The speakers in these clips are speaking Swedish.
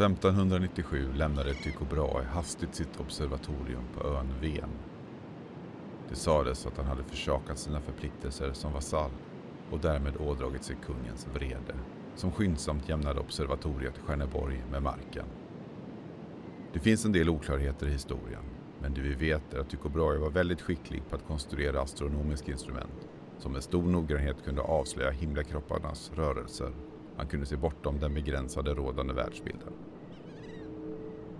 1597 lämnade Tycho Brahe hastigt sitt observatorium på ön Ven. Det sades att han hade försakat sina förpliktelser som vasall och därmed ådragit sig kungens vrede, som skyndsamt jämnade observatoriet Stjärneborg med marken. Det finns en del oklarheter i historien, men det vi vet är att Tycho Brahe var väldigt skicklig på att konstruera astronomiska instrument som med stor noggrannhet kunde avslöja himlakropparnas rörelser. Han kunde se bortom den begränsade rådande världsbilden.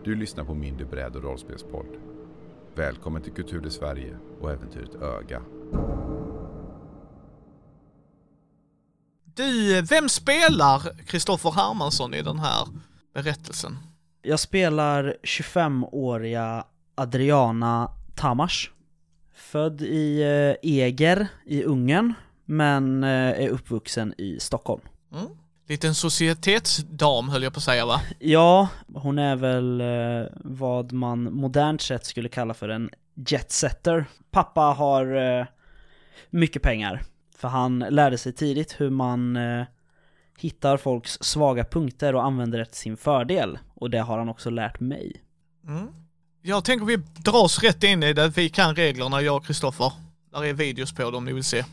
Du lyssnar på Mindre bräd och rollspelspodd. Välkommen till Kultur i Sverige och äventyret Öga. Du, vem spelar Kristoffer Hermansson i den här berättelsen? Jag spelar 25-åriga Adriana Tamas. Född i eh, Eger i Ungern, men eh, är uppvuxen i Stockholm. Mm. Liten societetsdam höll jag på att säga va? Ja, hon är väl eh, vad man modernt sett skulle kalla för en jetsetter. Pappa har eh, mycket pengar, för han lärde sig tidigt hur man eh, hittar folks svaga punkter och använder det till sin fördel. Och det har han också lärt mig. Mm. Jag tänker vi drar oss rätt in i det, vi kan reglerna jag och Kristoffer. Där är videos på dem om ni vill se. Uh,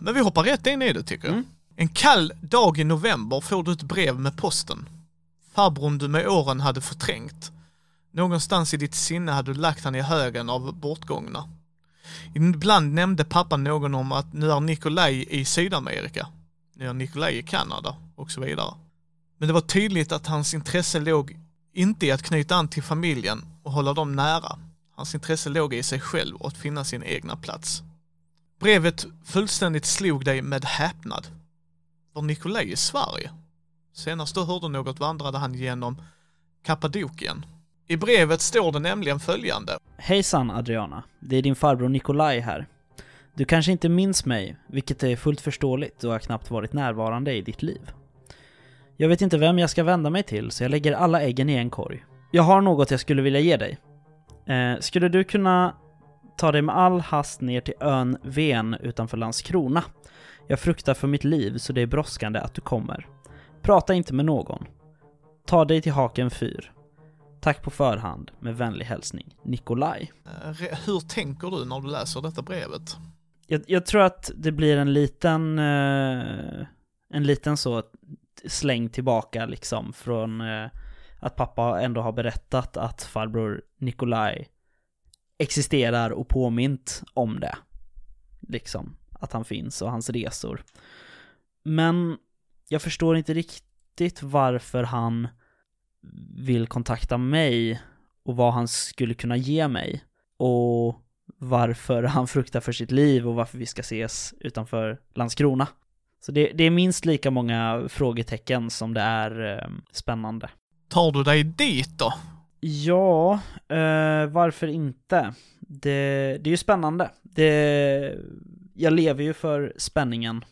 men vi hoppar rätt in i det tycker jag. Mm. En kall dag i november får du ett brev med posten. Farbrorn du med åren hade förträngt. Någonstans i ditt sinne hade du lagt han i högen av bortgångna. Ibland nämnde pappa någon om att nu är Nikolaj i Sydamerika. Nu är Nikolaj i Kanada och så vidare. Men det var tydligt att hans intresse låg inte i att knyta an till familjen och hålla dem nära. Hans intresse låg i sig själv och att finna sin egna plats. Brevet fullständigt slog dig med häpnad. Var Nikolaj i Sverige? Senast du hörde något vandrade han genom Kappadokien. I brevet står det nämligen följande. Hejsan Adriana, det är din farbror Nikolaj här. Du kanske inte minns mig, vilket är fullt förståeligt då jag knappt varit närvarande i ditt liv. Jag vet inte vem jag ska vända mig till, så jag lägger alla äggen i en korg. Jag har något jag skulle vilja ge dig. Eh, skulle du kunna ta dig med all hast ner till ön Ven utanför Landskrona? Jag fruktar för mitt liv, så det är brådskande att du kommer. Prata inte med någon. Ta dig till Haken fyr. Tack på förhand, med vänlig hälsning, Nikolaj. Eh, hur tänker du när du läser detta brevet? Jag, jag tror att det blir en liten, eh, en liten så släng tillbaka liksom från eh, att pappa ändå har berättat att farbror Nikolaj existerar och påmint om det. Liksom, att han finns och hans resor. Men jag förstår inte riktigt varför han vill kontakta mig och vad han skulle kunna ge mig. Och varför han fruktar för sitt liv och varför vi ska ses utanför Landskrona. Så det, det är minst lika många frågetecken som det är eh, spännande. Tar du dig dit då? Ja, eh, varför inte? Det, det är ju spännande. Det, jag lever ju för spänningen.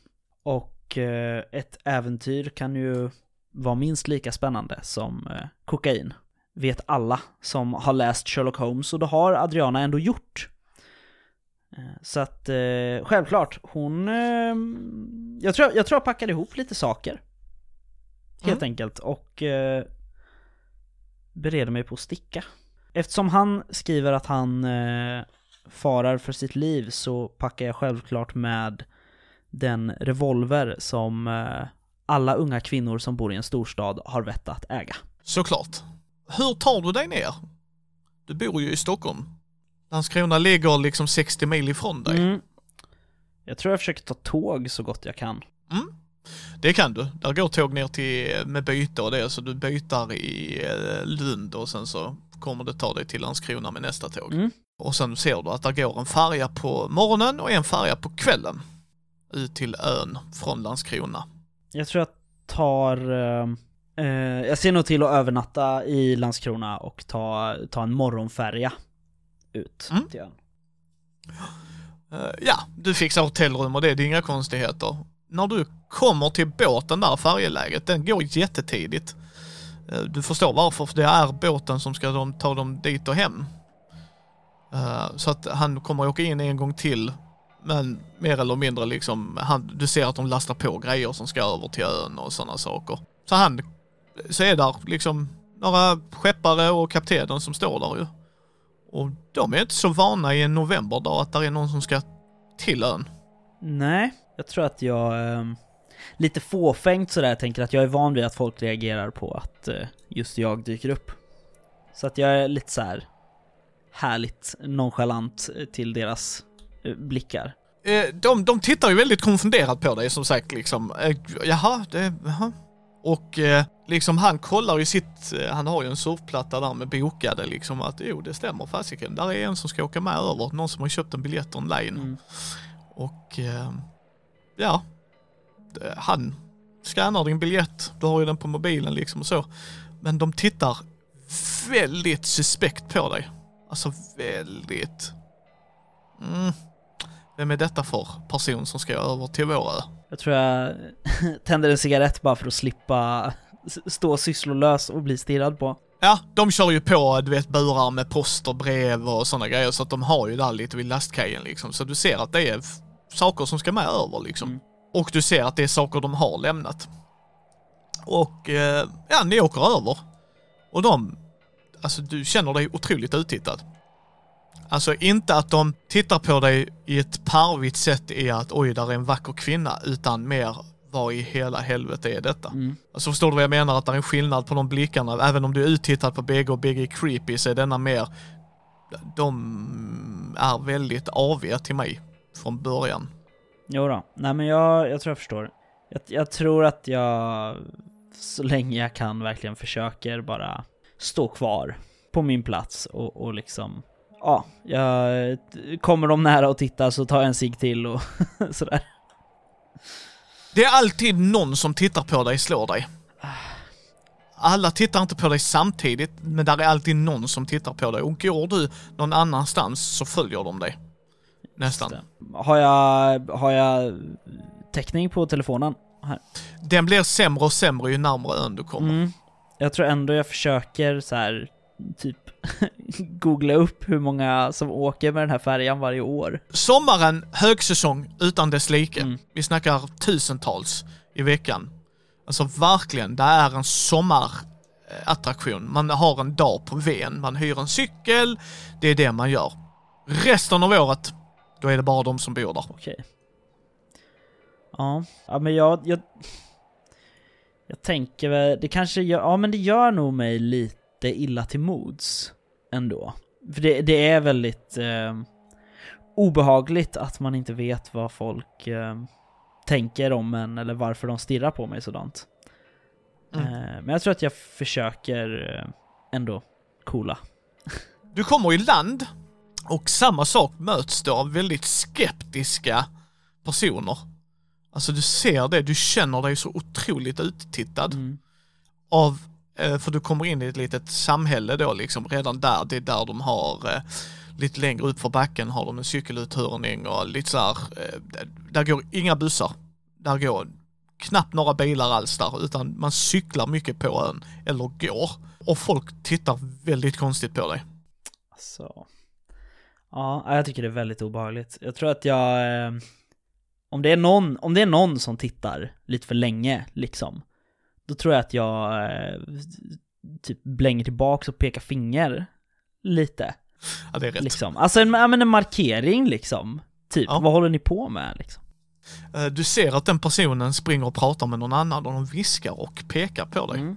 Och eh, ett äventyr kan ju vara minst lika spännande som eh, kokain. Vet alla som har läst Sherlock Holmes och det har Adriana ändå gjort. Eh, så att självklart, hon... Jag, tror, jag tror jag packade ihop lite saker. Helt Mm. enkelt. Och bereder mig på att sticka. Eftersom han skriver att han farar för sitt liv så packar jag självklart med den revolver som eh, alla unga kvinnor som bor i en storstad har vett att äga. Såklart. Hur tar du dig ner? Du bor ju i Stockholm. Landskrona ligger liksom 60 mil ifrån dig. Mm. Jag tror jag försöker ta tåg så gott jag kan. Mm. Det kan du. Där går tåg ner till, med byte och det, så du byter i eh, Lund och sen så kommer det ta dig till Landskrona med nästa tåg. Mm. Och sen ser du att det går en färja på morgonen och en färja på kvällen. Ut till ön från Landskrona. Jag tror jag tar... Eh, eh, jag ser nog till att övernatta i Landskrona och ta, ta en morgonfärja ut Mm. till ön. Eh, ja, du fixar hotellrum och det, det är inga konstigheter. När du kommer till båten där, färjeläget, den går jättetidigt. Eh, Du förstår varför, för det är båten som ska de, ta dem dit och hem. Eh, så att han kommer åka in en gång till, men mer eller mindre liksom, han, du ser att de lastar på grejer som ska över till ön och sådana saker. Så han så är där liksom några skeppare och kaptenen som står där ju. Och de är inte så vana i en novemberdag att det är någon som ska till ön. Nej, jag tror att jag eh, lite fåfängt sådär tänker att jag är van vid att folk reagerar på att eh, just jag dyker upp. Så att jag är lite så här härligt nonchalant eh, till deras eh, blickar. Eh, de, de tittar ju väldigt konfunderat på dig som sagt liksom. Jaha, det, jaha. Och liksom han kollar ju sitt, han har ju en surfplatta där med bokade liksom att jo det stämmer fasiken. Där är en som ska åka med över, någon som har köpt en biljett online. Mm. Och ja, han scannar din biljett, du har ju den på mobilen liksom och så. Men de tittar väldigt suspekt på dig. Alltså väldigt. Mm. Vem är detta för person som ska över till vår ö? Jag tror jag tänder en cigarett bara för att slippa stå sysslolös och bli stirrad på. Ja, de kör ju på, du vet, burar med post och brev och sådana grejer så att de har ju där lite vid lastkajen liksom. Så du ser att det är saker som ska med över liksom. Mm. Och du ser att det är saker de har lämnat. Och eh, ja, ni åker över. Och de, alltså du känner dig otroligt uttittad. Alltså inte att de tittar på dig i ett parvigt sätt i att oj, där är en vacker kvinna, utan mer vad i hela helvete är detta? Mm. Alltså förstår du vad jag menar? Att det är en skillnad på de blickarna. Även om du är uttittad på bägge och bägge är creepy så är denna mer... De är väldigt aviga till mig från början. Jo då. nej men jag, jag tror jag förstår. Jag, jag tror att jag så länge jag kan verkligen försöker bara stå kvar på min plats och, och liksom Ja, jag kommer de nära och tittar så tar jag en cigg till och sådär. Det är alltid någon som tittar på dig, slår dig. Alla tittar inte på dig samtidigt, men där är alltid någon som tittar på dig. Och går du någon annanstans så följer de dig. Nästan. Har jag, har jag täckning på telefonen? Här. Den blir sämre och sämre ju närmare ön du kommer. Mm. Jag tror ändå jag försöker så här typ googla upp hur många som åker med den här färjan varje år. Sommaren, högsäsong utan dess like. Mm. Vi snackar tusentals i veckan. Alltså verkligen, det är en sommarattraktion. Man har en dag på Ven, man hyr en cykel, det är det man gör. Resten av året, då är det bara de som bor där. Okej. Ja, ja men jag, jag... Jag tänker väl, det kanske gör, ja men det gör nog mig lite illa till mods ändå. För det, det är väldigt eh, obehagligt att man inte vet vad folk eh, tänker om en eller varför de stirrar på mig sådant. Mm. Eh, men jag tror att jag försöker eh, ändå coola. Du kommer i land och samma sak möts då av väldigt skeptiska personer. Alltså du ser det, du känner dig så otroligt uttittad. Mm. av, eh, för du kommer in i ett litet samhälle då liksom, redan där, det är där de har, eh, lite längre upp för backen har de en cykeluthyrning och lite så här, eh, där- går inga bussar. Där går knappt några bilar alls där, utan man cyklar mycket på ön, eller går. Och folk tittar väldigt konstigt på dig. Så. Ja, jag tycker det är väldigt obehagligt. Jag tror att jag... Om, det är någon, om det är någon som tittar lite för länge, liksom. Då tror jag att jag eh, typ blänger tillbaks och pekar finger lite. Ja, det är rätt. Liksom. Alltså en, ja, men en markering liksom. Typ, Ja. vad håller ni på med liksom? Eh, Du ser att den personen springer och pratar med någon annan och de viskar och pekar på dig. Mm.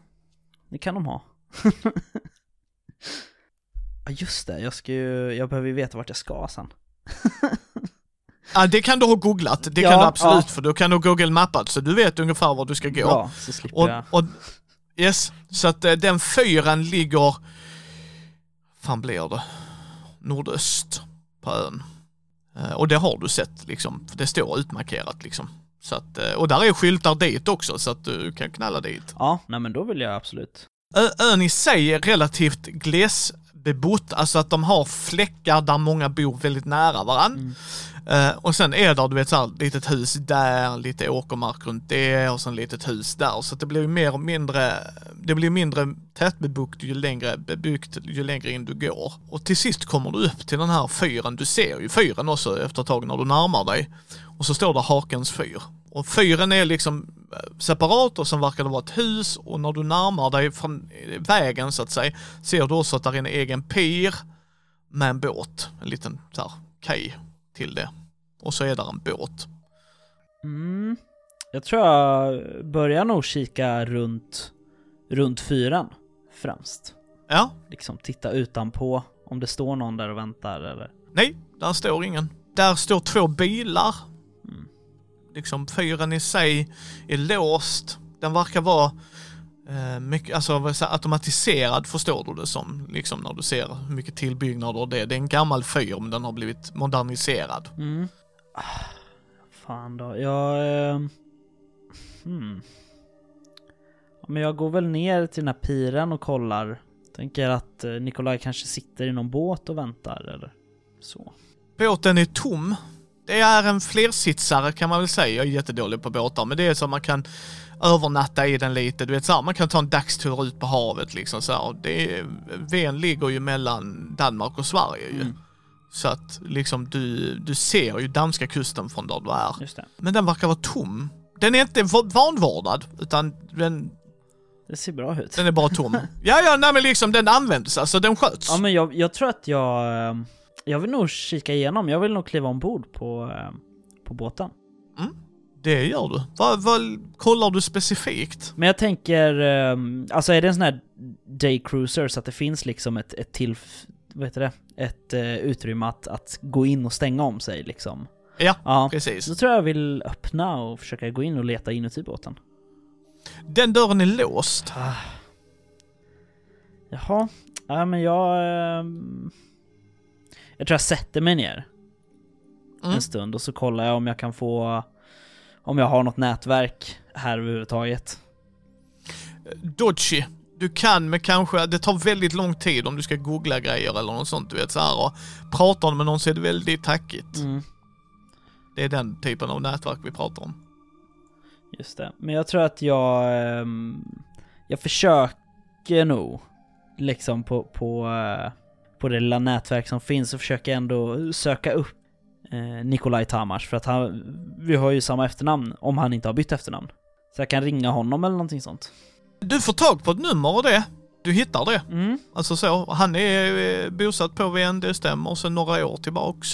Det kan de ha. Ja just det, jag ska ju, jag behöver ju veta vart jag ska sen. Ja, det kan du ha googlat, det Ja, kan du absolut, ja. för då kan du Google mappat så du vet ungefär var du ska gå. Bra, så slipper Och, jag. och, yes, så att eh, den fyren ligger, fan blir det, nordöst på ön. Eh, och det har du sett liksom, för det står utmarkerat liksom. Så att, eh, och där är skyltar dit också så att du kan knalla dit. Ja, nej men då vill jag absolut. Ö- ön i sig är relativt glesbebott, alltså att de har fläckar där många bor väldigt nära varann. Mm. Eh, och sen är det, du vet, så här, litet hus där, lite åkermark runt det och sen litet hus där. Så att det blir ju mer och mindre, det blir mindre tätbebyggt ju längre, bebyggt ju längre in du går. Och till sist kommer du upp till den här fyren, du ser ju fyren också efter ett tag när du närmar dig. Och så står det Hakens fyr. Och fyren är liksom eh, separat och sen verkar det vara ett hus och när du närmar dig från vägen så att säga ser du också att det är en egen pir med en båt, en liten så här kaj till det. Och så är där en båt. Mm. Jag tror jag börjar nog kika runt, runt fyran främst. Ja, Liksom titta utanpå om det står någon där och väntar eller... nej, där står ingen. Där står två bilar. Mm. Liksom fyren i sig är låst. Den verkar vara eh, mycket, alltså automatiserad förstår du det som. Liksom när du ser hur mycket tillbyggnader det är. Det är en gammal fyr men den har blivit moderniserad. Mm. Ah, fan då, jag... Eh, hmm. Men jag går väl ner till den här piren och kollar. Tänker att eh, Nikolaj kanske sitter i någon båt och väntar eller så. Båten är tom. Det är en flersitsare kan man väl säga. Jag är jättedålig på båtar, men det är så man kan övernatta i den lite. Du vet så här, man kan ta en dagstur ut på havet liksom så här. Det är, Ven ligger ju mellan Danmark och Sverige ju. Mm. Så att liksom du, du ser ju danska kusten från där du är. Just det. Men den verkar vara tom. Den är inte va- vanvårdad, utan den, Det ser bra ut. den är bara tom. ja, ja, nej men liksom den används, alltså den sköts. Ja men jag, jag tror att jag... eh, Jag vill nog kika igenom, jag vill nog kliva ombord på, eh, på båten. Det gör du. Vad, vad kollar du specifikt? Men jag tänker, eh, alltså är det en sån här day cruiser så att det finns liksom ett, ett till, vad heter det? Ett eh, utrymme att, att gå in och stänga om sig liksom. Ja, Ja, precis. så tror jag jag vill öppna och försöka gå in och leta inuti båten. Den dörren är låst. Jaha, ja men jag... ehm, jag tror jag sätter mig ner Mm. en stund och så kollar jag om jag kan få... Om jag har något nätverk här överhuvudtaget. Dodgy. Du kan med kanske, det tar väldigt lång tid om du ska googla grejer eller något sånt du vet så här och pratar du med någon så är det väldigt tackigt. Mm, Det är den typen av nätverk vi pratar om. just det. Men jag tror att jag... ehm, jag försöker nog liksom på, på, eh, på det lilla nätverk som finns så försöker ändå söka upp eh, Nikolaj Tamars för att han, vi har ju samma efternamn om han inte har bytt efternamn. Så jag kan ringa honom eller någonting sånt. Du får tag på ett nummer och det. Du hittar det. Mm. Alltså så. Han är eh, bosatt på VN, det stämmer, sedan några år tillbaks.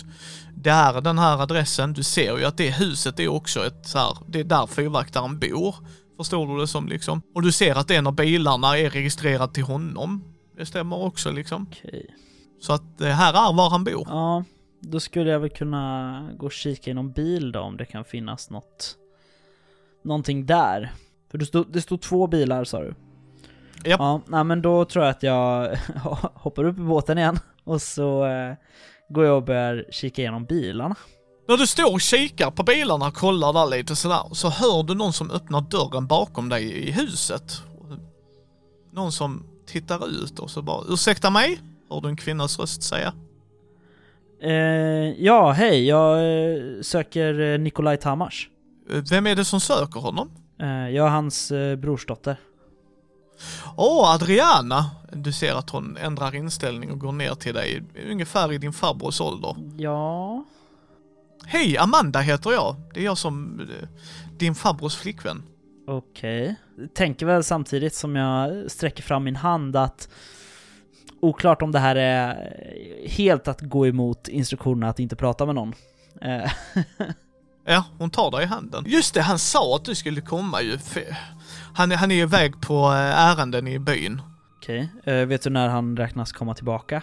Det är den här adressen. Du ser ju att det huset är också ett så här, det är där fyrvaktaren bor. Förstår du det som liksom? Och du ser att en av bilarna är registrerad till honom. Det stämmer också liksom. Okej. Så att det här är var han bor. Ja, då skulle jag väl kunna gå och kika i någon bil då om det kan finnas något Någonting där. För det stod, det stod två bilar sa du? Japp. Ja, nej men då tror jag att jag hoppar upp i båten igen och så eh, går jag och börjar kika igenom bilarna. När du står och kikar på bilarna och kollar där lite sådär, så hör du någon som öppnar dörren bakom dig i huset. Någon som tittar ut och så bara, ursäkta mig? Hör du en kvinnas röst säga. Eh, ja, hej, jag eh, söker eh, Nikolaj Tamars. "Eh, Vem är det som söker honom? Eh, jag är hans eh, brorsdotter. Åh, Adriana! Du ser att hon ändrar inställning och går ner till dig, ungefär i din farbrors ålder. Ja, Hej, Amanda heter jag. Det är jag som, eh, din farbrors flickvän. okej. Tänker väl samtidigt som jag sträcker fram min hand att oklart om det här är helt att gå emot instruktionerna att inte prata med någon. Ja, hon tar dig i handen. Just det, han sa att du skulle komma ju. Han, är- han är iväg på eh, ärenden i byn. Okej, eh, vet du när han räknas komma tillbaka?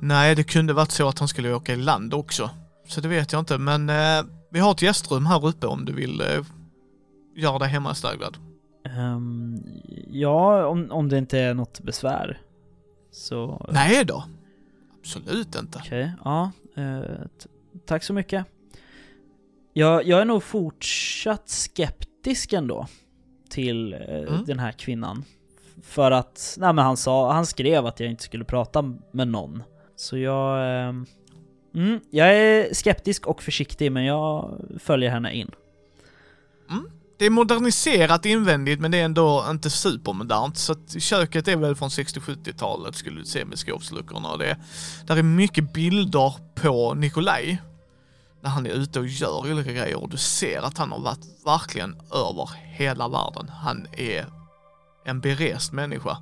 Nej, det kunde varit så att han skulle åka i land också. Så det vet jag inte, men eh, vi har ett gästrum här uppe om du vill eh, göra dig hemmastadgad. Ehm, ja, om, om det inte är något besvär. Så... Nej då. Absolut inte. Okej, ja. eh, tack så mycket. Jag, jag är nog fortsatt skeptisk ändå till eh, Mm. den här kvinnan. För att, nej men han sa, han skrev att jag inte skulle prata med någon. Så jag... ehm, mm, jag är skeptisk och försiktig men jag följer henne in. Det är moderniserat invändigt men det är ändå inte supermodernt. Så att köket är väl från 60-70-talet skulle du se med skåpsluckorna och det. Där är mycket bilder på Nikolaj. När han är ute och gör olika grejer och du ser att han har varit verkligen över hela världen. Han är en berest människa.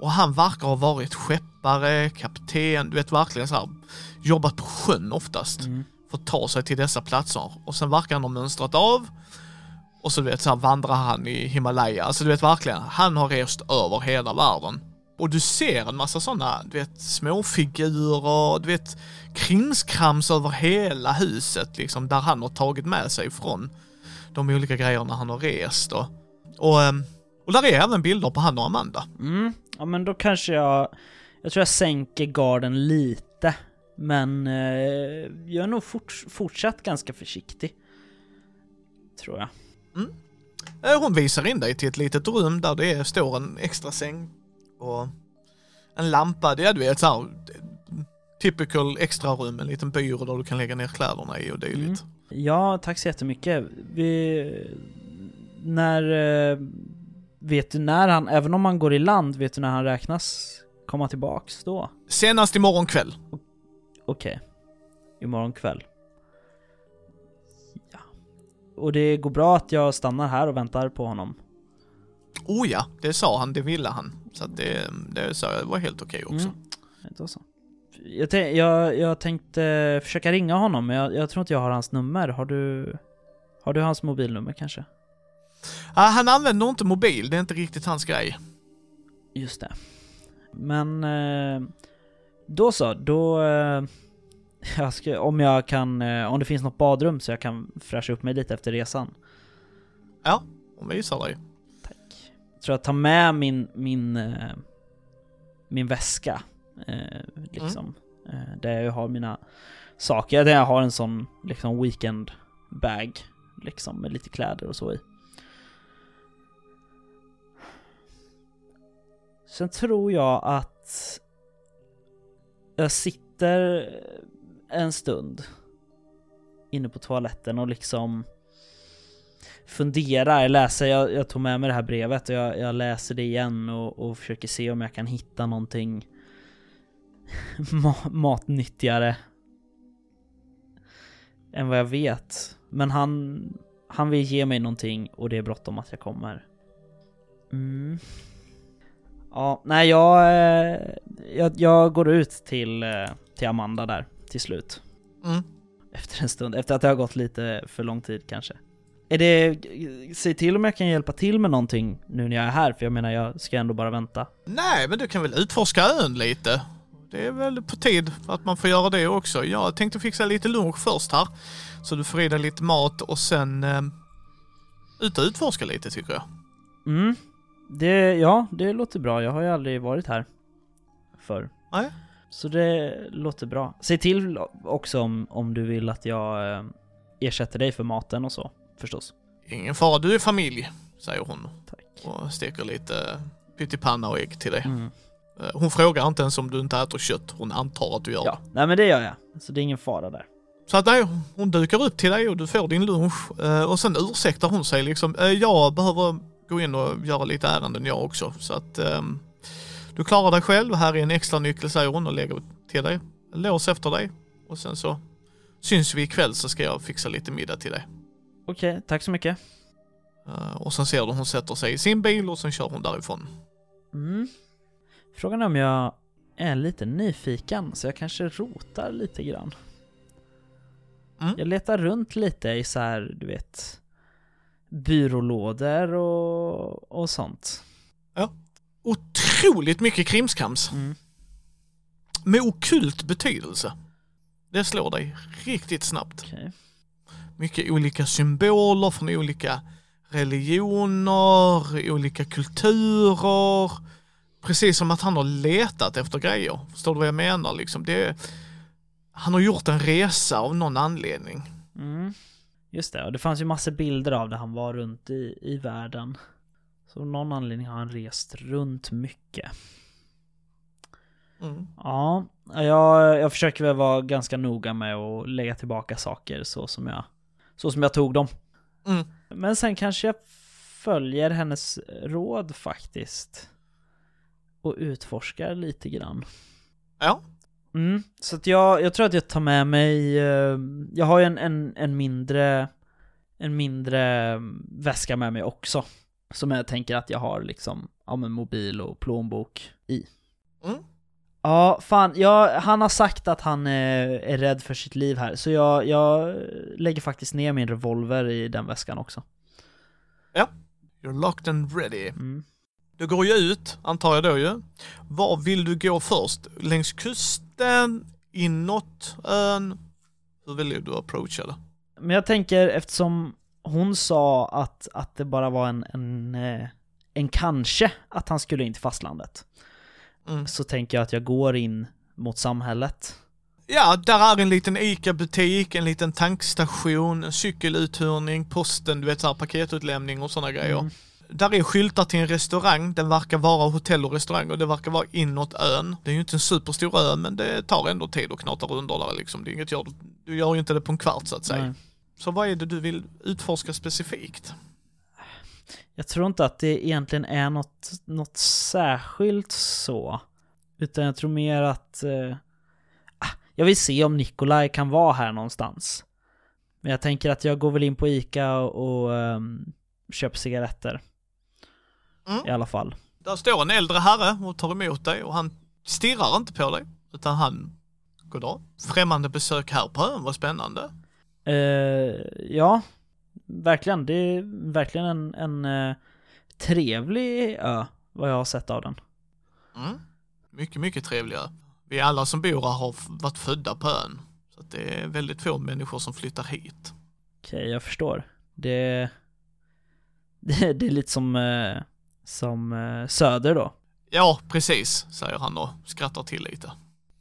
Och han verkar ha varit skeppare, kapten, du vet verkligen så här, jobbat på sjön oftast Mm. för att ta sig till dessa platser. Och sen verkar han ha mönstrat av och så du vet så här vandrar han i Himalaya. Alltså du vet verkligen, han har rest över hela världen. Och du ser en massa sådana, du vet, småfigurer, du vet, krimskrams över hela huset liksom, där han har tagit med sig från de olika grejerna han har rest och, och, ehm, och där är även bilder på han och Amanda. Mm. Ja men då kanske jag... Jag tror jag sänker garden lite. Men eh, jag är nog fort, fortsatt ganska försiktig. Tror jag. Eh, Hon visar in dig till ett litet rum där det står en extra säng och en lampa. Det är du vet såhär typical extra rum, en liten byrå där du kan lägga ner kläderna i och dylikt. Ja, tack så jättemycket. Vi... När... eh, Vet du när han, även om han går i land, vet du när han räknas komma tillbaks då? Senast imorgon kväll. Okej. Imorgon kväll. Ja. Och det går bra att jag stannar här och väntar på honom. Oh ja, det sa han, det ville han. Så det, det sa jag var helt okej också. Mm. Då så. Jag, jag, jag tänkte försöka ringa honom, men jag, jag tror inte jag har hans nummer. Har du... Har du hans mobilnummer kanske? Ah, han använder inte mobil, det är inte riktigt hans grej. Just det. Men... Eh, då så, då... Eh, jag ska, om jag kan... Eh, om det finns något badrum så jag kan fräscha upp mig lite efter resan. Ja, hon visar dig. Tror jag tar med min... Min, eh, min väska. Eh, liksom. Eh, där jag har mina saker. Där jag har en sån liksom weekend bag. Liksom med lite kläder och så i. Sen tror jag att jag sitter en stund inne på toaletten och liksom funderar, läser, jag, jag tog med mig det här brevet och jag, jag läser det igen och, och försöker se om jag kan hitta någonting ma- matnyttigare än vad jag vet. Men han, han vill ge mig någonting och det är bråttom att jag kommer. Mm. Ja, nej jag, eh, jag, jag går ut till, eh, till Amanda där till slut. Mm. Efter en stund, efter att det har gått lite för lång tid kanske. Är det, säg till om jag kan hjälpa till med någonting nu när jag är här, för jag menar jag ska ändå bara vänta. Nej, men du kan väl utforska ön lite. Det är väl på tid att man får göra det också. Jag tänkte fixa lite lunch först här. Så du får i dig lite mat och sen eh, ut och utforska lite tycker jag. Mm, det, ja det låter bra, jag har ju aldrig varit här förr. Nej. Så det låter bra. Säg till också om, om du vill att jag eh, ersätter dig för maten och så, förstås. Ingen fara, du är familj, säger hon Tack. och steker lite pyttipanna och ägg till dig. Mm. Eh, Hon frågar inte ens om du inte äter kött, hon antar att du gör Ja, det. nej men det gör jag. Så det är ingen fara där. Så att nej, hon dukar upp till dig och du får din lunch eh, och sen ursäktar hon sig liksom. "Eh, Jag behöver gå in och göra lite ärenden jag också så att ehm, du klarar dig själv. Här är en extra nyckel säger hon och lägger till dig. Lås efter dig och sen så syns vi ikväll så ska jag fixa lite middag till dig. Okej, tack så mycket. Eh, Och sen ser du hon sätter sig i sin bil och sen kör hon därifrån. Mm. Frågan är om jag är lite nyfiken, så jag kanske rotar lite grann. Mm. Jag letar runt lite i så här, du vet, byrålådor och, och sånt. Otroligt mycket krimskrams Mm. med okult betydelse. Det slår dig riktigt snabbt. Okej. Mycket olika symboler från olika religioner, olika kulturer. Precis som att han har letat efter grejer. Förstår du vad jag menar? Liksom det, han har gjort en resa av någon anledning. Mm. Just det, och det fanns ju massor bilder av det han var runt i, i världen. Så av någon anledning har han rest runt mycket. Mm. Ja, jag, jag försöker väl vara ganska noga med att lägga tillbaka saker så som jag, så som jag tog dem. Mm. Men sen kanske jag följer hennes råd faktiskt. Och utforskar lite grann. Ja, Mm, så att jag, jag tror att jag tar med mig, eh, jag har ju en, en, en mindre, en mindre mm, väska med mig också. Som jag tänker att jag har liksom, ja men mobil och plånbok i. Mm. Ja, fan, jag, han har sagt att han är, är rädd för sitt liv här, så jag, jag lägger faktiskt ner min revolver i den väskan också. You're locked and ready. Mm. Du går ju ut, antar jag då ju. Var vill du gå först? Längs kusten? Inåt ön? Hur vill du approacha det? Men jag tänker eftersom hon sa att, att det bara var en, en, eh, en kanske att han skulle in till fastlandet. Mm. Så tänker jag att jag går in mot samhället. Ja, där är en liten ICA-butik, en liten tankstation, cykeluthyrning, posten, du vet så här paketutlämning och sådana grejer. Mm. Där är skyltar till en restaurang, den verkar vara hotell och restaurang och det verkar vara inåt ön. Det är ju inte en superstor ö men det tar ändå tid att knata runt där liksom. Det är inget gör, du gör ju inte det på en kvart så att säga. Nej. Så vad är det du vill utforska specifikt? Jag tror inte att det egentligen är något, något särskilt så. Utan jag tror mer att... Eh, ah, jag vill se om Nikolaj kan vara här någonstans. Men jag tänker att jag går väl in på Ica och, och ehm, köper cigaretter. Mm. I alla fall. Där står en äldre herre och tar emot dig och han stirrar inte på dig utan han, goddag, främmande besök här på ön, vad spännande. Eh, ja, verkligen. Det är verkligen en, en eh, trevlig ö, vad jag har sett av den. Mm. Mycket, mycket trevligare. Vi alla som bor här har varit födda på ön. Så det är väldigt få människor som flyttar hit. Okej, jag förstår. Det, det, det är lite som, eh, som eh, Söder då. Ja, precis, säger han och skrattar till lite.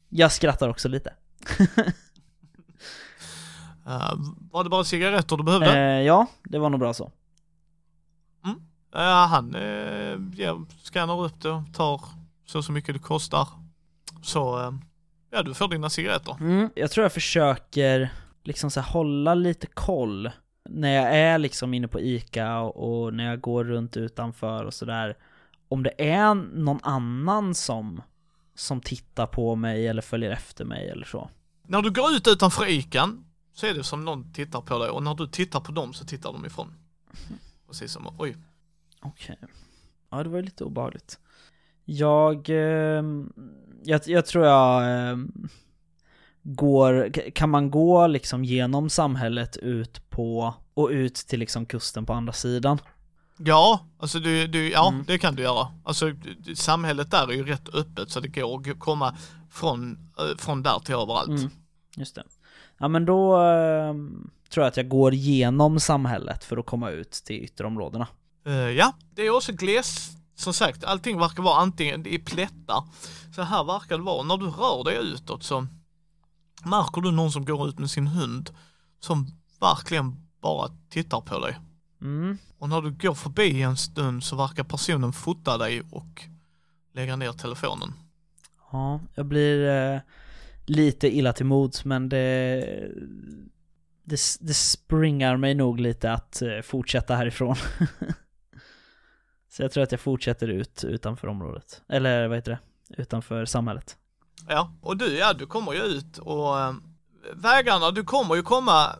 Jag skrattar också lite. Uh, var det bara cigaretter du behövde? Eh, ja, det var nog bra så. Ja, han uh, ja, scannar upp det och tar så så mycket det kostar. Så, ja du får dina cigaretter. Mm, jag tror jag försöker liksom så här, hålla lite koll när jag är liksom inne på ICA och, och när jag går runt utanför och sådär. Om det är någon annan som, som tittar på mig eller följer efter mig eller så. När du går ut utanför ikan så är det som någon tittar på dig och när du tittar på dem så tittar de ifrån. Precis som, oj. Okej. Ja, det var ju lite obehagligt. Jag, ehm, jag, jag tror jag ehm, går, kan man gå liksom genom samhället ut på, och ut till liksom kusten på andra sidan? Ja, alltså du, du, ja Mm. det kan du göra. Alltså samhället där är ju rätt öppet så det går att komma från, eh, från där till överallt. Mm, just det. Ja men då ehm, tror jag att jag går genom samhället för att komma ut till ytterområdena. Eh, ja, det är också gles, som sagt, allting verkar vara antingen i plättar. Så här verkar det vara. När du rör dig utåt så märker du någon som går ut med sin hund som verkligen bara tittar på dig. Mm. Och när du går förbi en stund så verkar personen fota dig och lägga ner telefonen. Ja, jag blir eh, lite illa till mods men det, det, det springar mig nog lite att eh, fortsätta härifrån. Så jag tror att jag fortsätter ut utanför området. Eller vad heter det? Utanför samhället. Ja, och du, ja du kommer ju ut och eh, vägarna, du kommer ju komma,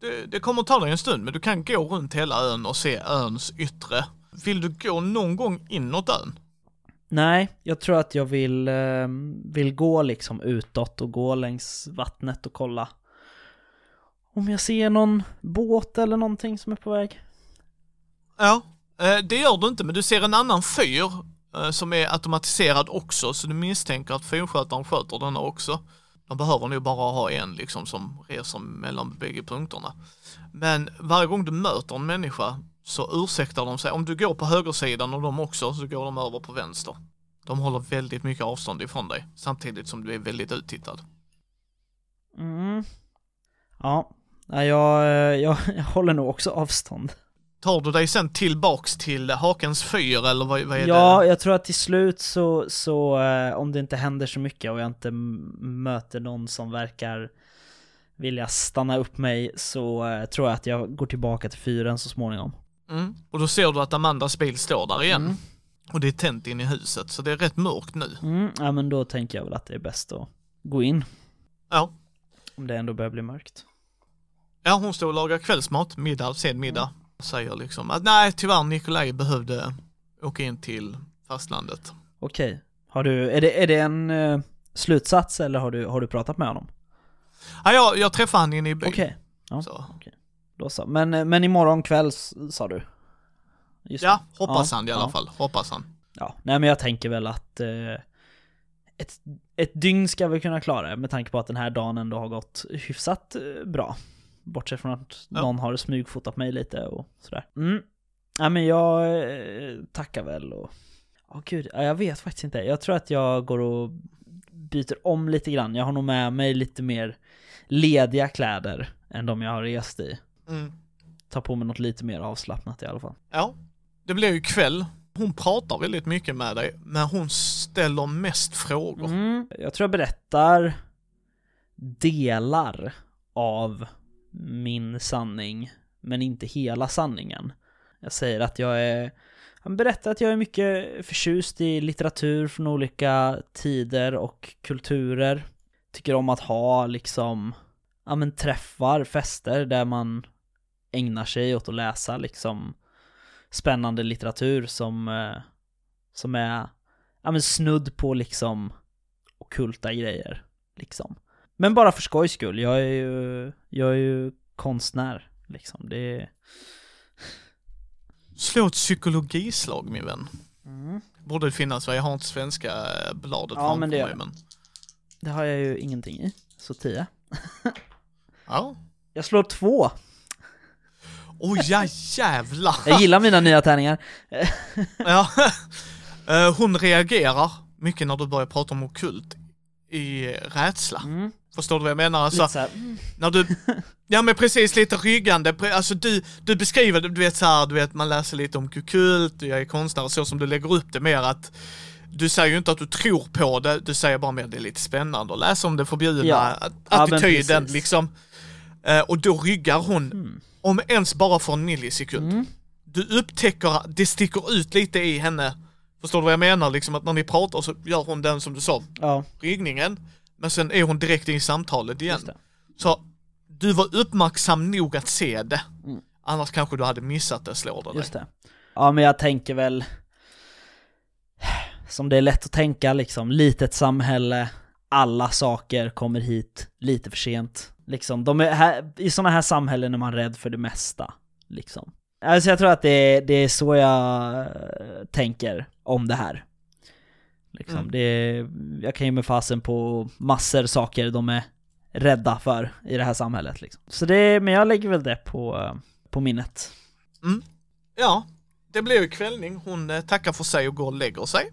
det, det kommer ta dig en stund men du kan gå runt hela ön och se öns yttre. Vill du gå någon gång inåt ön? Nej, jag tror att jag vill, ehm, vill gå liksom utåt och gå längs vattnet och kolla om jag ser någon båt eller någonting som är på väg. Ja, eh, det gör du inte men du ser en annan fyr eh, som är automatiserad också så du misstänker att fyrskötaren sköter denna också. De behöver nog bara ha en liksom som reser mellan bägge punkterna. Men varje gång du möter en människa så ursäktar de sig. Om du går på högersidan och de också så går de över på vänster. De håller väldigt mycket avstånd ifrån dig samtidigt som du är väldigt uttittad. Mm. Ja, jag, eh, jag, jag håller nog också avstånd. Tar du dig sen tillbaks till Hakens fyr eller vad, vad är Ja, det? jag tror att till slut så, så eh, om det inte händer så mycket och jag inte möter någon som verkar vilja stanna upp mig så eh, tror jag att jag går tillbaka till fyren så småningom. Mm. Och då ser du att Amandas bil står där igen. Mm. Och det är tänt in i huset så det är rätt mörkt nu. Mm, ja men då tänker jag väl att det är bäst att gå in. Ja. Om det ändå börjar bli mörkt. Ja, hon står och lagar kvällsmat, middag, sen middag. Säger liksom att nej, tyvärr Nikolaj behövde åka in till fastlandet. Okej. Har du, är det, är det en eh, slutsats eller har du, har du pratat med honom? Ja, jag, jag träffade han inne i byn. Okej, ja. Så. Då så. Men, eh, men imorgon kväll sa du? Just Ja, det. hoppas Ja, han i alla ja. fall. Hoppas han. Ja, nej men jag tänker väl att eh, ett, ett dygn ska vi kunna klara med tanke på att den här dagen ändå har gått hyfsat eh, bra. Bortsett från att Ja. någon har smygfotat mig lite och sådär. Mm. Ja men jag eh, tackar väl och... Åh gud, ja, jag vet faktiskt inte. Jag tror att jag går och byter om lite grann. Jag har nog med mig lite mer lediga kläder än de jag har rest i. Mm. Ta på mig något lite mer avslappnat i alla fall. Ja, det blir ju kväll. Hon pratar väldigt mycket med dig, men hon ställer mest frågor. Mm. Jag tror jag berättar delar av min sanning, men inte hela sanningen. Jag säger att jag är... Han berättar att jag är mycket förtjust i litteratur från olika tider och kulturer. Tycker om att ha liksom, ja men träffar, fester där man ägnar sig åt att läsa liksom spännande litteratur som, eh, som är, ja men snudd på liksom okulta grejer, liksom. Men bara för skojs skull, jag är ju, jag är ju konstnär, liksom. Det är... Slå ett psykologislag min vän. Borde det finnas, va? jag har inte svenska eh, bladet Ja, framför men det mig men... Det har jag ju ingenting i, så 10. Ja. Jag slår två. Oj, ja jävlar! Jag gillar mina nya tärningar. ja. Eh, Hon reagerar mycket när du börjar prata om okult i rädsla. Mm. Förstår du vad jag menar? Alltså, här, mm. när du, ja men precis lite ryggande, alltså du, du beskriver du vet så här, du vet man läser lite om kult, jag är konstnär, så som du lägger upp det mer att du säger ju inte att du tror på det, du säger bara mer att det är lite spännande att läsa om det förbjudna, Ja. Ja, attityden precis. liksom. Eh, och då ryggar hon, Mm. Om ens bara för en millisekund. Mm. Du upptäcker, det sticker ut lite i henne, förstår du vad jag menar? Liksom att när ni pratar så gör hon den som du sa, Ja, ryggningen, men sen är hon direkt in i samtalet igen. Så du var uppmärksam nog att se det. Mm. Annars kanske du hade missat det, slår det. Just det. Ja, men jag tänker väl som det är lätt att tänka liksom, litet samhälle, alla saker kommer hit lite för sent. Liksom, de är här, I sådana här samhällen är man rädd för det mesta. Liksom. Alltså jag tror att det är, det är så jag eh, tänker om det här. Liksom, Mm. det är, jag kan ge mig fasen på massor saker de är rädda för i det här samhället. Liksom. Så det, men jag lägger väl det på, eh, på minnet. Ja, det blir ju kvällning. Hon eh, tackar för sig och går och lägger sig.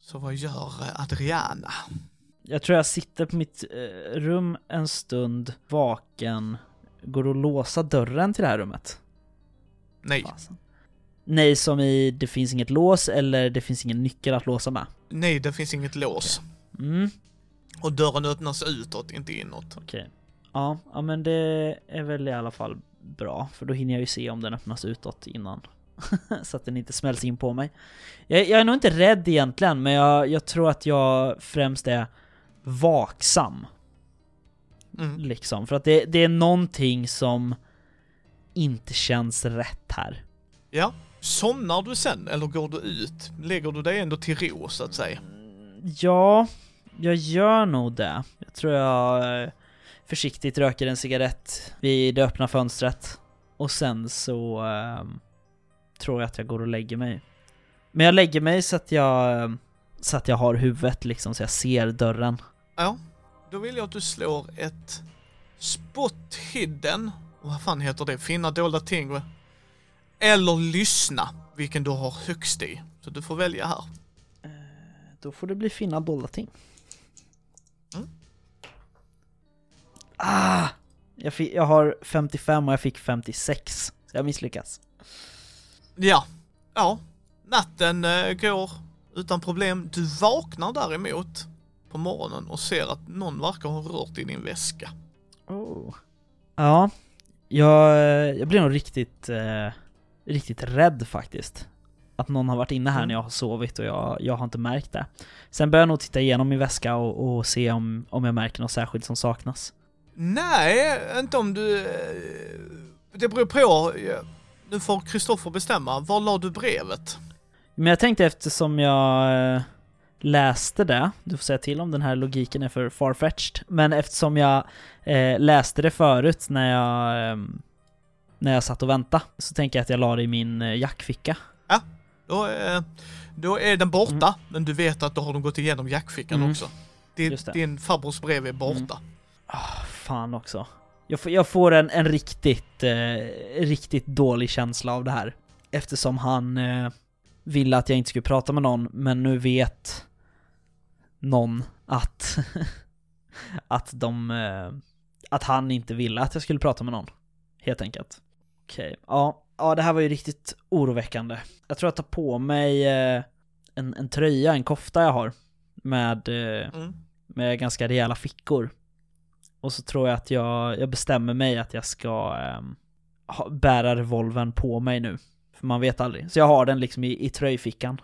Så vad gör Adriana? Jag tror jag sitter på mitt eh, rum en stund vaken. Går det att låsa dörren till det här rummet? Nej, Fasen. Nej, som i det finns inget lås eller det finns ingen nyckel att låsa med. nej det finns inget lås. Mm, Och dörren öppnas utåt, inte inåt. okej. Ja, ja, men det är väl i alla fall bra, för då hinner jag ju se om den öppnas utåt innan. Så att den inte smälls in på mig. Jag, jag är nog inte rädd egentligen, men jag, jag tror att jag främst är vaksam. Mm. Liksom, för att det, det är någonting som inte känns rätt här. Ja, somnar du sen eller går du ut? Lägger du dig ändå till ro så att säga? Ja, jag gör nog det. Jag tror jag eh, försiktigt röker en cigarett vid det öppna fönstret. Och sen så ehm, tror jag att jag går och lägger mig. Men jag lägger mig så att jag, eh, så att jag har huvudet liksom, så jag ser dörren. Ja, då vill jag att du slår ett spot hidden. Vad fan heter det? Finna dolda ting. Eller lyssna, vilken du har högst i. Så du får välja här. Då får det bli finna dolda ting. Mm. Ah! Jag, fick, jag har 55 och jag fick 56. Så jag misslyckas. Ja, ja. Natten eh, går utan problem. Du vaknar däremot på morgonen och ser att någon verkar ha rört i din väska. Oh. Ja, jag, jag blir nog riktigt, eh, riktigt rädd faktiskt. att någon har varit inne här Mm. när jag har sovit och jag, jag har inte märkt det. Sen börjar jag nog titta igenom min väska och, och se om, om jag märker något särskilt som saknas. Nej, inte om du... eh, Det beror på. Nu får Kristoffer bestämma. Var la du brevet? Men jag tänkte eftersom jag eh, läste det, du får säga till om den här logiken är för farfetched, men eftersom jag eh, läste det förut när jag, eh, när jag satt och väntade, så tänker jag att jag la det i min eh, jackficka. Då, eh, då är den borta, Mm. men du vet att då har de gått igenom jackfickan Mm. också. Din, Just det. din farbrors brev är borta. Mm. Ah, fan också. Jag får, jag får en, en riktigt, eh, riktigt dålig känsla av det här. Eftersom han ville att jag inte skulle prata med någon, men nu vet någon att, att de, eh, att han inte ville att jag skulle prata med någon. Helt enkelt. Okej, ja, ja det här var ju riktigt oroväckande. Jag tror jag tar på mig eh, en, en tröja, en kofta jag har. Med eh, Mm. med ganska rejäla fickor. Och så tror jag att jag, jag bestämmer mig att jag ska ha, bära revolvern på mig nu. För man vet aldrig. Så jag har den liksom i, i tröjfickan.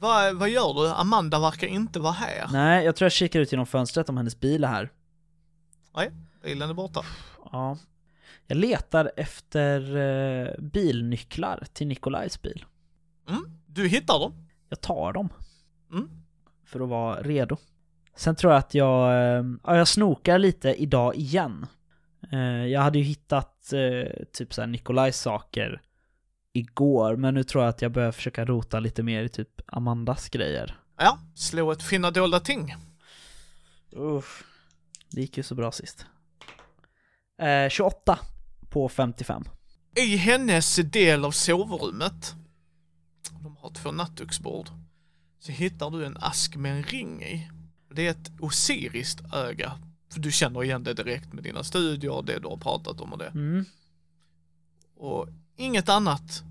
Vad, vad gör du? Amanda verkar inte vara här. Nej, jag tror jag kikar ut genom fönstret om hennes bil är här. Bilen är borta. Ja. Jag letar efter eh, bilnycklar till Nikolajs bil. Mm. Du hittar dem. Jag tar dem. Mm. För att vara redo. Sen tror jag att jag, eh, ja, jag snokar lite idag igen. Eh, Jag hade ju hittat eh, typ såhär Nikolajs saker igår, men nu tror jag att jag börjar försöka rota lite mer i typ Amandas grejer. Ja, slå ett finna dolda ting. Uff. Det gick ju så bra sist. Eh, 28 på 55. I hennes del av sovrummet, de har två nattduksbord, så hittar du en ask med en ring i. Det är ett osiriskt öga. För du känner igen det direkt med dina studier och det du har pratat om och det. Mm. Och inget annat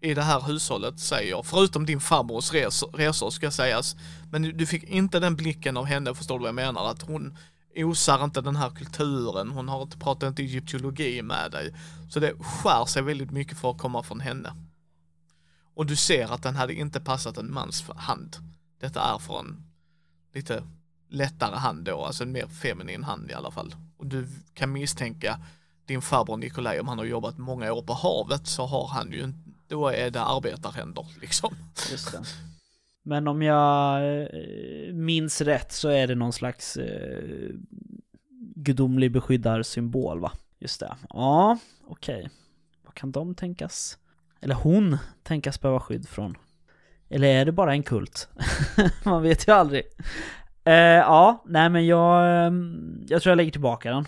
i det här hushållet säger, jag, förutom din farbrors resor, resor ska sägas. Men du fick inte den blicken av henne, förstår du vad jag menar? Att hon osar inte den här kulturen, hon har inte pratat inte egyptologi med dig. Så det skär sig väldigt mycket för att komma från henne. Och du ser att den hade inte passat en mans hand. Detta är från lite lättare hand då, alltså en mer feminin hand i alla fall. Och du kan misstänka din farbror Nikolaj, om han har jobbat många år på havet så har han ju då är det arbetarhänder liksom. Just det. Men om jag eh, minns rätt så är det någon slags eh, gudomlig beskyddarsymbol va? Just det. Ja, okej. Vad kan de tänkas? Eller hon tänkas behöva skydd från? Eller är det bara en kult? Man vet ju aldrig. Eh, ja, nej men jag, eh, jag tror jag lägger tillbaka den.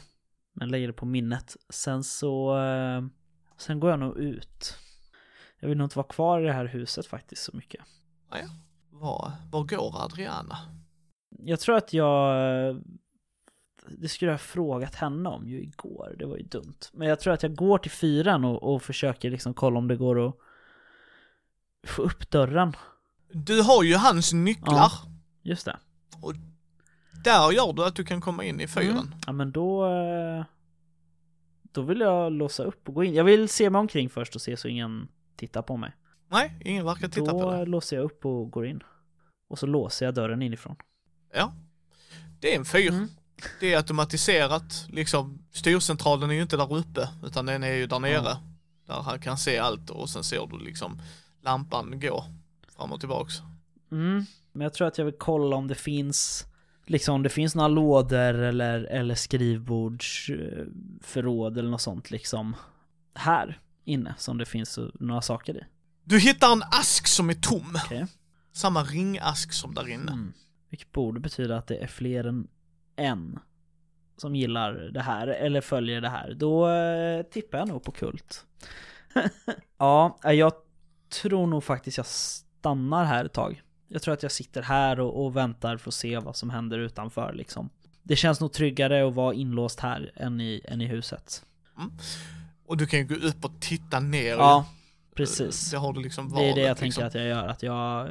Men lägger det på minnet. Sen så, eh, sen går jag nog ut. Jag vill nog inte vara kvar i det här huset faktiskt så mycket. Var, var går Adriana? Jag tror att jag... Det skulle jag ha frågat henne om ju igår, det var ju dumt. Men jag tror att jag går till fyran och, och försöker liksom kolla om det går att få upp dörren. Du har ju hans nycklar. Ja. Just det. Där gör du att du kan komma in i fyren. Mm. Ja men då... eh, Då vill jag låsa upp och gå in. Jag vill se mig omkring först och se så ingen tittar på mig. Nej, ingen verkar titta då på det. låser jag upp och går in. Och så låser jag dörren inifrån. Ja. Det är en fyr. Mm. Det är automatiserat, liksom styrcentralen är ju inte där uppe utan den är ju där nere. Ja. Där han kan se allt och sen ser du liksom lampan gå fram och tillbaks. Mm. Men jag tror att jag vill kolla om det finns Liksom om det finns några lådor eller, eller skrivbordsförråd eller något sånt liksom Här inne som det finns några saker i Du hittar en ask som är tom. Okej Samma ringask som där inne. mm. Vilket borde betyda att det är fler än en Som gillar det här eller följer det här Då eh, tippar jag nog på kult Ja, jag tror nog faktiskt jag stannar här ett tag Jag tror att jag sitter här och, och väntar för att se vad som händer utanför liksom Det känns nog tryggare att vara inlåst här än i, än i huset Och du kan ju gå upp och titta ner. Ja, precis Det har du liksom Det är det jag valet, tänker liksom. att jag gör, att jag...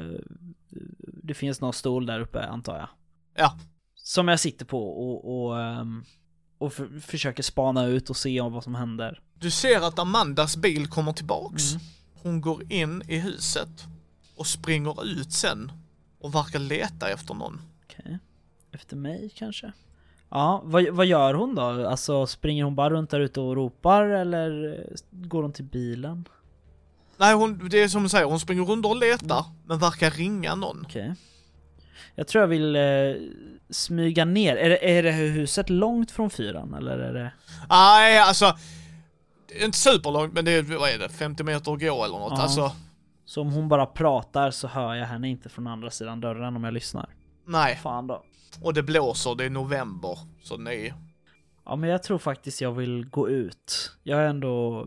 Det finns någon stol där uppe antar jag. Ja. Som jag sitter på och, och, ehm, och för, försöker spana ut och se om vad som händer. Du ser att Amandas bil kommer tillbaks. Mm. hon går in i huset och springer ut sen och verkar leta efter någon. Okej. Efter mig kanske? Ja, vad, vad gör hon då? Alltså springer hon bara runt där ute och ropar eller går hon till bilen? Nej, hon, det är som hon säger, hon springer runt och letar, men verkar ringa någon. Okej. Jag tror jag vill eh, smyga ner. Är det, är det huset långt från fyran eller är det? Nej, alltså, inte superlångt, men det är, vad är det, 50 meter att gå eller något. Ja. Alltså, Så om hon bara pratar så hör jag henne inte från andra sidan dörren om jag lyssnar. nej. Fan då. Och det blåser, det är november, så nej. Ja men jag tror faktiskt jag vill gå ut. Jag är ändå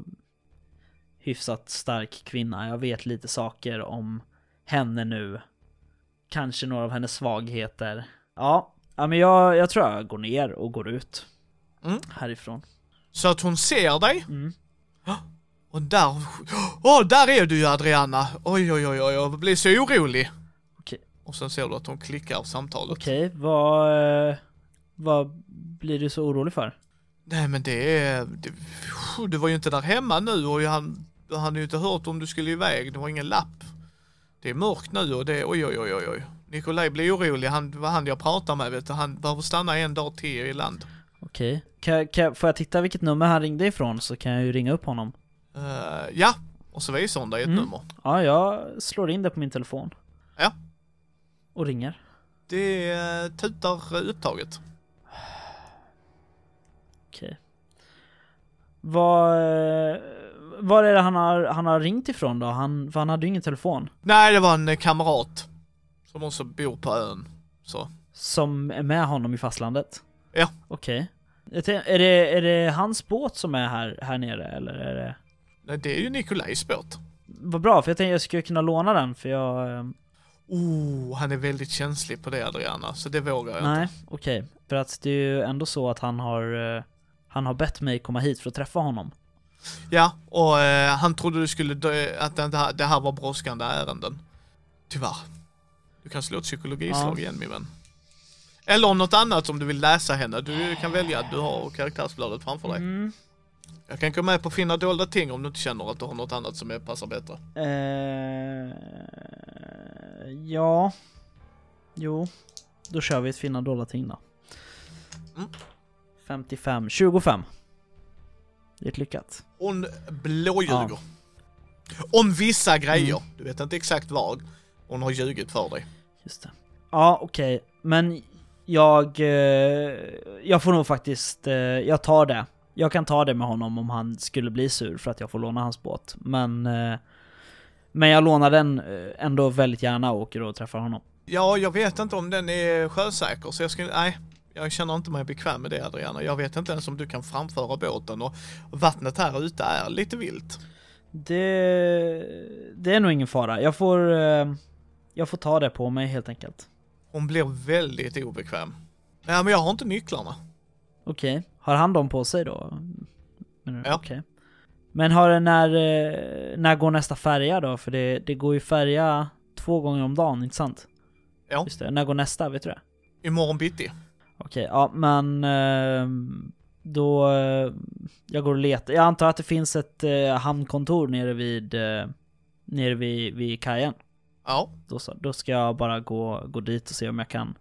hyfsat stark kvinna. Jag vet lite saker om henne nu. Kanske några av hennes svagheter. Ja, ja men jag, jag tror jag går ner och går ut. Mm. Härifrån. Så att hon ser dig, Mm. Och där, åh, där är du ju Adriana! Oj, oj, oj, oj, jag blir så orolig. Okej. Och sen ser du att hon klickar samtalet. Okej, vad, eh, vad blir du så orolig för? Nej men det är, det, du var ju inte där hemma nu och han, han hade ju inte hört om du skulle iväg, det var ingen lapp. Det är mörkt nu och det, oj oj oj oj oj. Nikolaj blir orolig, han var han jag pratar med vet du, han behöver stanna en dag till i land. Okej. Kan, kan, får jag titta vilket nummer han ringde ifrån så kan jag ju ringa upp honom. Eh, ja, och så visar hon dig ett Mm. nummer. Ja, jag slår in det på min telefon. Ja. Och ringer. Det uh, tutar eh, upptaget. Okej. Vad, eh, var är det han har, han har ringt ifrån då? Han, för han hade ju ingen telefon. Nej, det var en eh, kamrat. Som också bor på ön. Så. Som är med honom i fastlandet? Ja. Okej. Tän- Är det, är det hans båt som är här, här nere eller är det? Nej, det är ju Nikolajs båt. Vad bra, för jag tänkte jag skulle kunna låna den för jag... eh, Oh, han är väldigt känslig på det Adriana, så det vågar jag inte. Nej, okej. För att det är ju ändå så att han har... eh, Han har bett mig komma hit för att träffa honom. Ja, och eh, han trodde du skulle dö, att det här, det här var brådskande ärenden. Tyvärr. Du kan slå ett psykologislag Ja. igen min vän. Eller om något annat om du vill läsa henne. Du kan välja att du har karaktärsbladet framför dig. Mm. Jag kan gå med på att finna dolda ting om du inte känner att du har något annat som är, passar bättre. Eh, ja. Jo. Då kör vi ett finna dolda ting då. Mm. 55, 25. Det är ett lyckat. Hon blåljuger. Om vissa grejer. Mm. Du vet inte exakt vad. Hon har ljugit för dig. Just det. Ja, okej. Men jag... Eh, jag får nog faktiskt... Eh, jag tar det. Jag kan ta det med honom om han skulle bli sur för att jag får låna hans båt. Men... Eh, men jag lånar den eh, ändå väldigt gärna och åker och träffar honom. Ja, jag vet inte om den är sjösäker så jag skulle, nej. Jag känner inte mig bekväm med det Adriana. Jag vet inte ens om du kan framföra båten och vattnet här ute är lite vilt. Det, det är nog ingen fara. Jag får, eh, jag får ta det på mig helt enkelt. Hon blir väldigt obekväm. Ja, men jag har inte nycklarna. Okej. Har han dem på sig då? Men, Ja. okej. Men har det när, eh, när går nästa färja då? För det, det går ju färja två gånger om dagen, inte sant? Ja. Just det. När går nästa? Vet du det? Imorgon bitti. Okej, ja men ehm, då... eh, jag går och letar. Jag antar att det finns ett eh, hamnkontor nere vid... nere vid, vid kajen. Ja. Då, då ska jag bara gå, gå dit och se om jag kan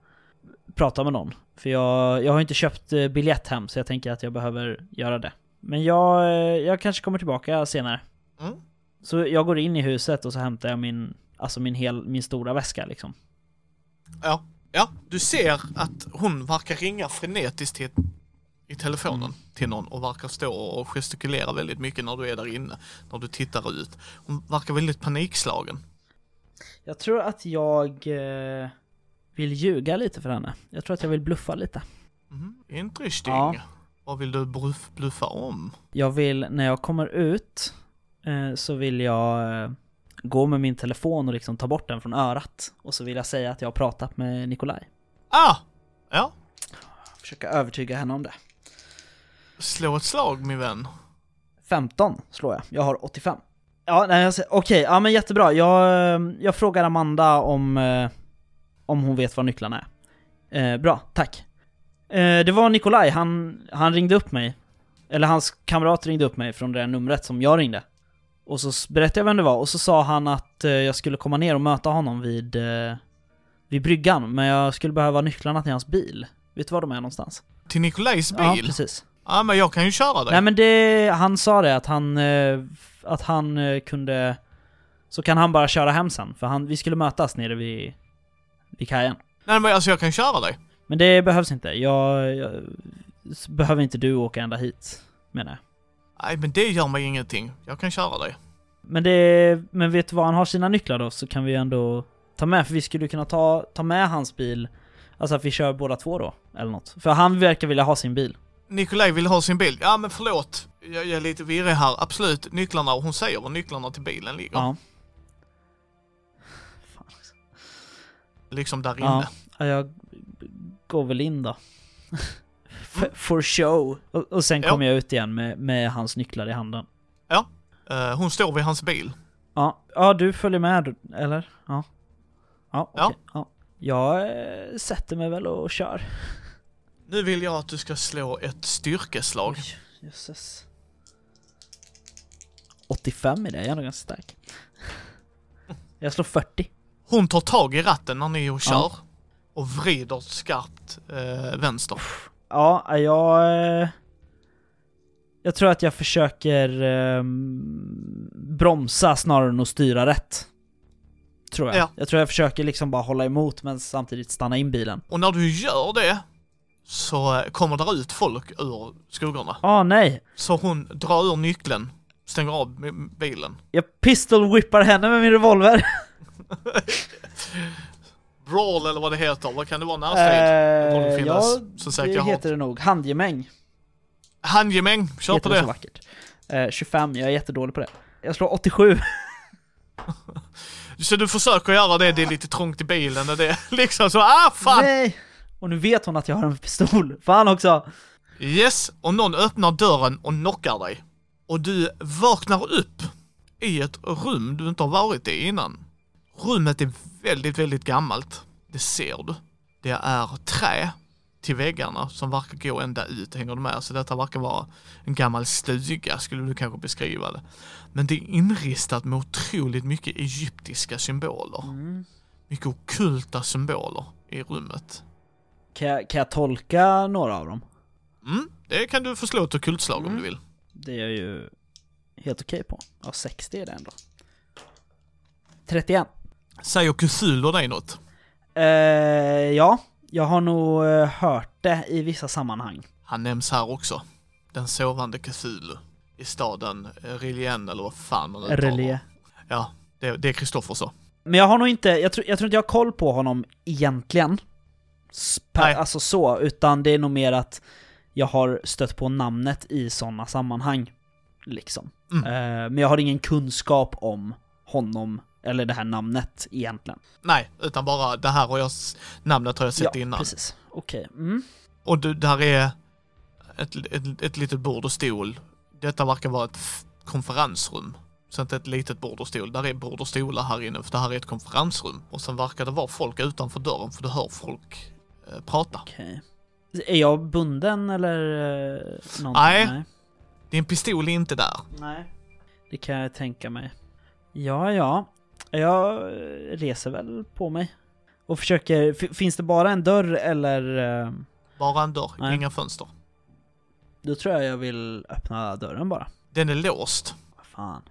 prata med någon. För jag, jag har inte köpt eh, biljett hem så jag tänker att jag behöver göra det. Men jag, eh, jag kanske kommer tillbaka senare. Mm. Så jag går in i huset och så hämtar jag min, alltså min, hel, min stora väska liksom. Ja. Ja, du ser att hon verkar ringa frenetiskt till, i telefonen Mm. till någon och verkar stå och gestikulera väldigt mycket när du är där inne. När du tittar ut. Hon verkar väldigt panikslagen. Jag tror att jag eh, vill ljuga lite för henne. Jag tror att jag vill bluffa lite. Mm. Interesting. Ja. Vad vill du bluff, bluffa om? Jag vill, när jag kommer ut, eh, så vill jag eh, gå med min telefon och liksom ta bort den från örat. Och så vill jag säga att jag har pratat med Nikolaj. Ah! Ja. Försöka övertyga henne om det. Slå ett slag min vän. 15 slår jag, jag har 85. Ja, nej, jag säger- okej, ja men jättebra. Jag, eh, jag frågar Amanda om, eh, om hon vet var nycklarna är. Eh, bra, tack. Eh, det var Nikolaj, han, han ringde upp mig. Eller hans kamrat ringde upp mig från det numret som jag ringde. Och så berättade jag vem det var, och så sa han att eh, jag skulle komma ner och möta honom vid, eh, vid bryggan, men jag skulle behöva nycklarna till hans bil. Vet du var de är någonstans? Till Nikolajs bil? Ja, Ja, precis. men jag kan ju köra dig. Nej men det, han sa det att han, eh, att han kunde, så kan han bara köra hem sen, för han, vi skulle mötas nere vid, vid kajen. Nej men alltså jag kan köra dig. Men det behövs inte, jag, jag behöver inte du åka ända hit, menar jag. Nej men det gör mig ingenting. Jag kan köra dig. Men det, men vet du vad han har sina nycklar då, så kan vi ändå ta med, för vi skulle kunna ta, ta med hans bil, alltså att vi kör båda två då, eller något. För han verkar vilja ha sin bil. Nikolaj vill ha sin bil. Ja men förlåt. Jag, jag är lite virrig här. Absolut, nycklarna. Och hon säger var nycklarna till bilen ligger. Ja. Liksom där Ja. inne. Ja, jag går väl in då. F- For show. Och, och sen Ja. kommer jag ut igen med, med hans nycklar i handen. Eh, hon står vid hans bil. Ja, ja du följer med, eller? Ja. Ja, Ja. okej. Ja. Jag eh, sätter mig väl och kör. Nu vill jag att du ska slå ett styrkeslag. Oj, jösses. 85 i det, jag är ändå ganska stark. Jag slår 40. Hon tar tag i ratten när ni kör. Ja. Och vrider skarpt eh, vänster. Ja, jag... eh, Jag tror att jag försöker ehm, bromsa snarare än att styra rätt. Tror jag. Ja. Jag tror jag försöker liksom bara hålla emot men samtidigt stanna in bilen. Och när du gör det så eh, kommer det ut folk ur skuggorna. Ah nej! Så hon drar ur nyckeln, stänger av bilen. Jag pistol whippar henne med min revolver. Brawl eller vad det heter, vad kan det vara närstrid? borde Eh, finnas, ja, så det heter det nog. Handgemäng Handgemäng, kör heter på det så det. vackert. Eh, 25, jag är jättedålig på det. Jag slår 87. Så du försöker göra det, det är lite trångt i bilen och det är liksom så, ah fan! Nej! Och nu vet hon att jag har en pistol. Fan också! Yes, och någon öppnar dörren och knockar dig. Och du vaknar upp i ett rum du inte har varit i innan. Rummet är väldigt, väldigt gammalt. Det ser du. Det är trä till väggarna som verkar gå ända ut, hänger du med? Så detta verkar vara en gammal stuga, skulle du kanske beskriva det. Men det är inristat med otroligt mycket egyptiska symboler. Mm. Mycket ockulta symboler i rummet. Kan jag, kan jag tolka några av dem? Mm, det kan du få slå ett ockultslag om Mm. du vill. Det är jag ju helt okej på. Ja, 60 är det ändå. 31. Säger Cthulhu dig något? Eh, ja, jag har nog eh, hört det i vissa sammanhang. Han nämns här också. Den sovande Cthulhu. I staden eh, Rilien eller vad fan man uttalar. Relie. Ja, det, det är Kristoffer så. Men jag har nog inte, jag tror, jag tror inte jag har koll på honom egentligen. Sp- Nej. alltså så, utan det är nog mer att jag har stött på namnet i sådana sammanhang. Liksom. Mm. Eh, men jag har ingen kunskap om honom, eller det här namnet egentligen. Nej, utan bara det här har jag, namnet har jag sett ja, innan. precis. Okej. Mm. Och du, där är ett, ett, ett litet bord och stol. Detta verkar vara ett konferensrum. Så inte ett litet bord och stol. Där är bord och stolar här inne, för det här är ett konferensrum. Och sen verkar det vara folk utanför dörren, för du hör folk eh, prata. Okej. Är jag bunden eller eh, någonting? Nej. Din pistol är inte där. Nej. Det kan jag tänka mig. Ja, ja. Jag reser väl på mig. Och försöker... Finns det bara en dörr eller... eh, Bara en dörr, Nej. inga fönster. Då tror jag jag vill öppna dörren bara. Den är låst. Vad fan.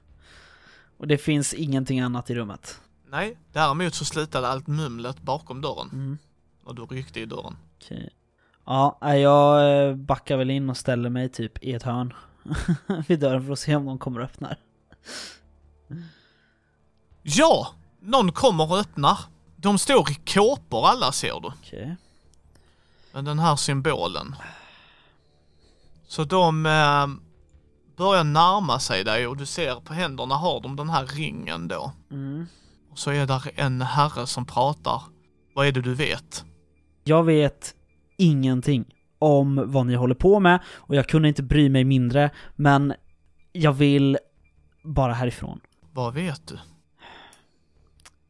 Och det finns ingenting annat i rummet. Nej, däremot så slutade allt mumlet bakom dörren. Mm. Och du ryckte i dörren. Okej. Ja, nej, jag eh, backar väl in och ställer mig typ i ett hörn vid dörren för att se om någon kommer och öppnar. Ja! Någon kommer och öppnar. De står i kåpor alla ser du. Okej. med den här symbolen. Så de eh, börjar närma sig dig och du ser på händerna har de den här ringen då. Mm. Och så är där en herre som pratar. Vad är det du vet? Jag vet ingenting om vad ni håller på med och jag kunde inte bry mig mindre, men jag vill bara härifrån. Vad vet du?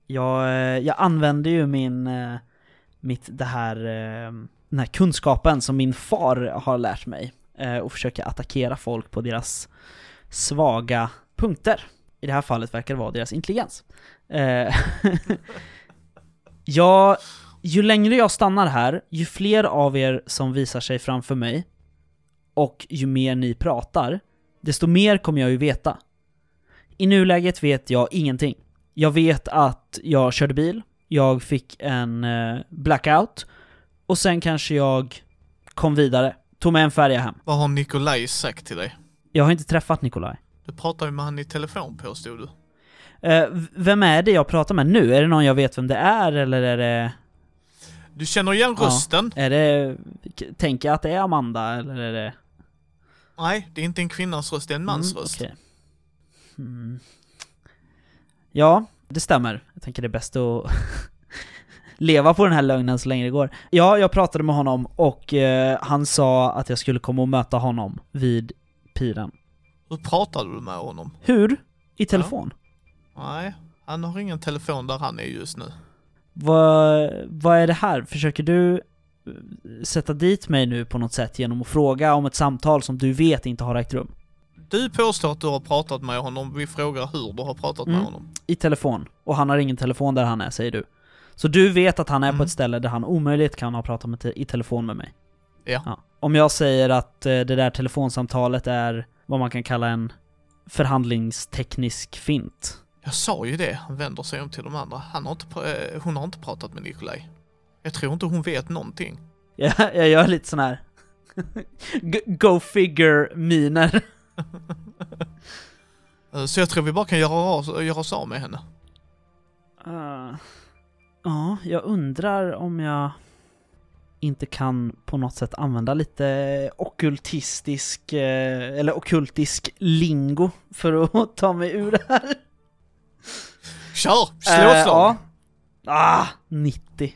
Jag, eh, jag använder ju min, eh, mitt, det här, eh, den här kunskapen som min far har lärt mig och försöker attackera folk på deras svaga punkter. I det här fallet verkar det vara deras intelligens. Ja, ju längre jag stannar här, ju fler av er som visar sig framför mig och ju mer ni pratar, desto mer kommer jag ju veta. I nuläget vet jag ingenting. Jag vet att jag körde bil, jag fick en eh, blackout och sen kanske jag kom vidare, tog med en färja hem. Vad har Nikolaj sagt till dig? Jag har inte träffat Nikolaj. Du pratade med han i telefon påstod du. V- vem är det jag pratar med nu? Är det någon jag vet vem det är eller är det... Du känner igen Ja. rösten? Är det... Tänker jag att det är Amanda eller är det... Nej, det är inte en kvinnas röst, det är en mans Mm, röst. okej. Mm. Ja, det stämmer. Jag tänker det är bäst att leva på den här lögnen så länge det går. Ja, jag pratade med honom och eh, han sa att jag skulle komma och möta honom vid piren. Hur pratade du med honom? Hur? I telefon? Nej, han har ingen telefon där han är just nu. Vad, vad är det här? Försöker du eh, sätta dit mig nu på något sätt genom att fråga om ett samtal som du vet inte har ägt rum? Du påstår att du har pratat med honom, vi frågar hur du har pratat med Mm. honom. I telefon. Och han har ingen telefon där han är, säger du. Så du vet att han är på Mm. ett ställe där han omöjligt kan ha pratat med te- i telefon med mig? Ja. Om jag säger att eh, det där telefonsamtalet är vad man kan kalla en förhandlingsteknisk fint. Jag sa ju det, han vänder sig om till de andra. Han har inte, eh, hon har inte pratat med Nikolaj. Jag tror inte hon vet någonting. Jag, jag gör lite sån här Go figure-miner. Eh, Så jag tror vi bara kan göra, göra oss av med henne. Uh, ja, jag undrar om jag inte kan på något sätt använda lite okultistisk, eh, eller okultisk lingo för att ta mig ur det här. Kör! Slå Eh, ett slag! ja. Ah, 90.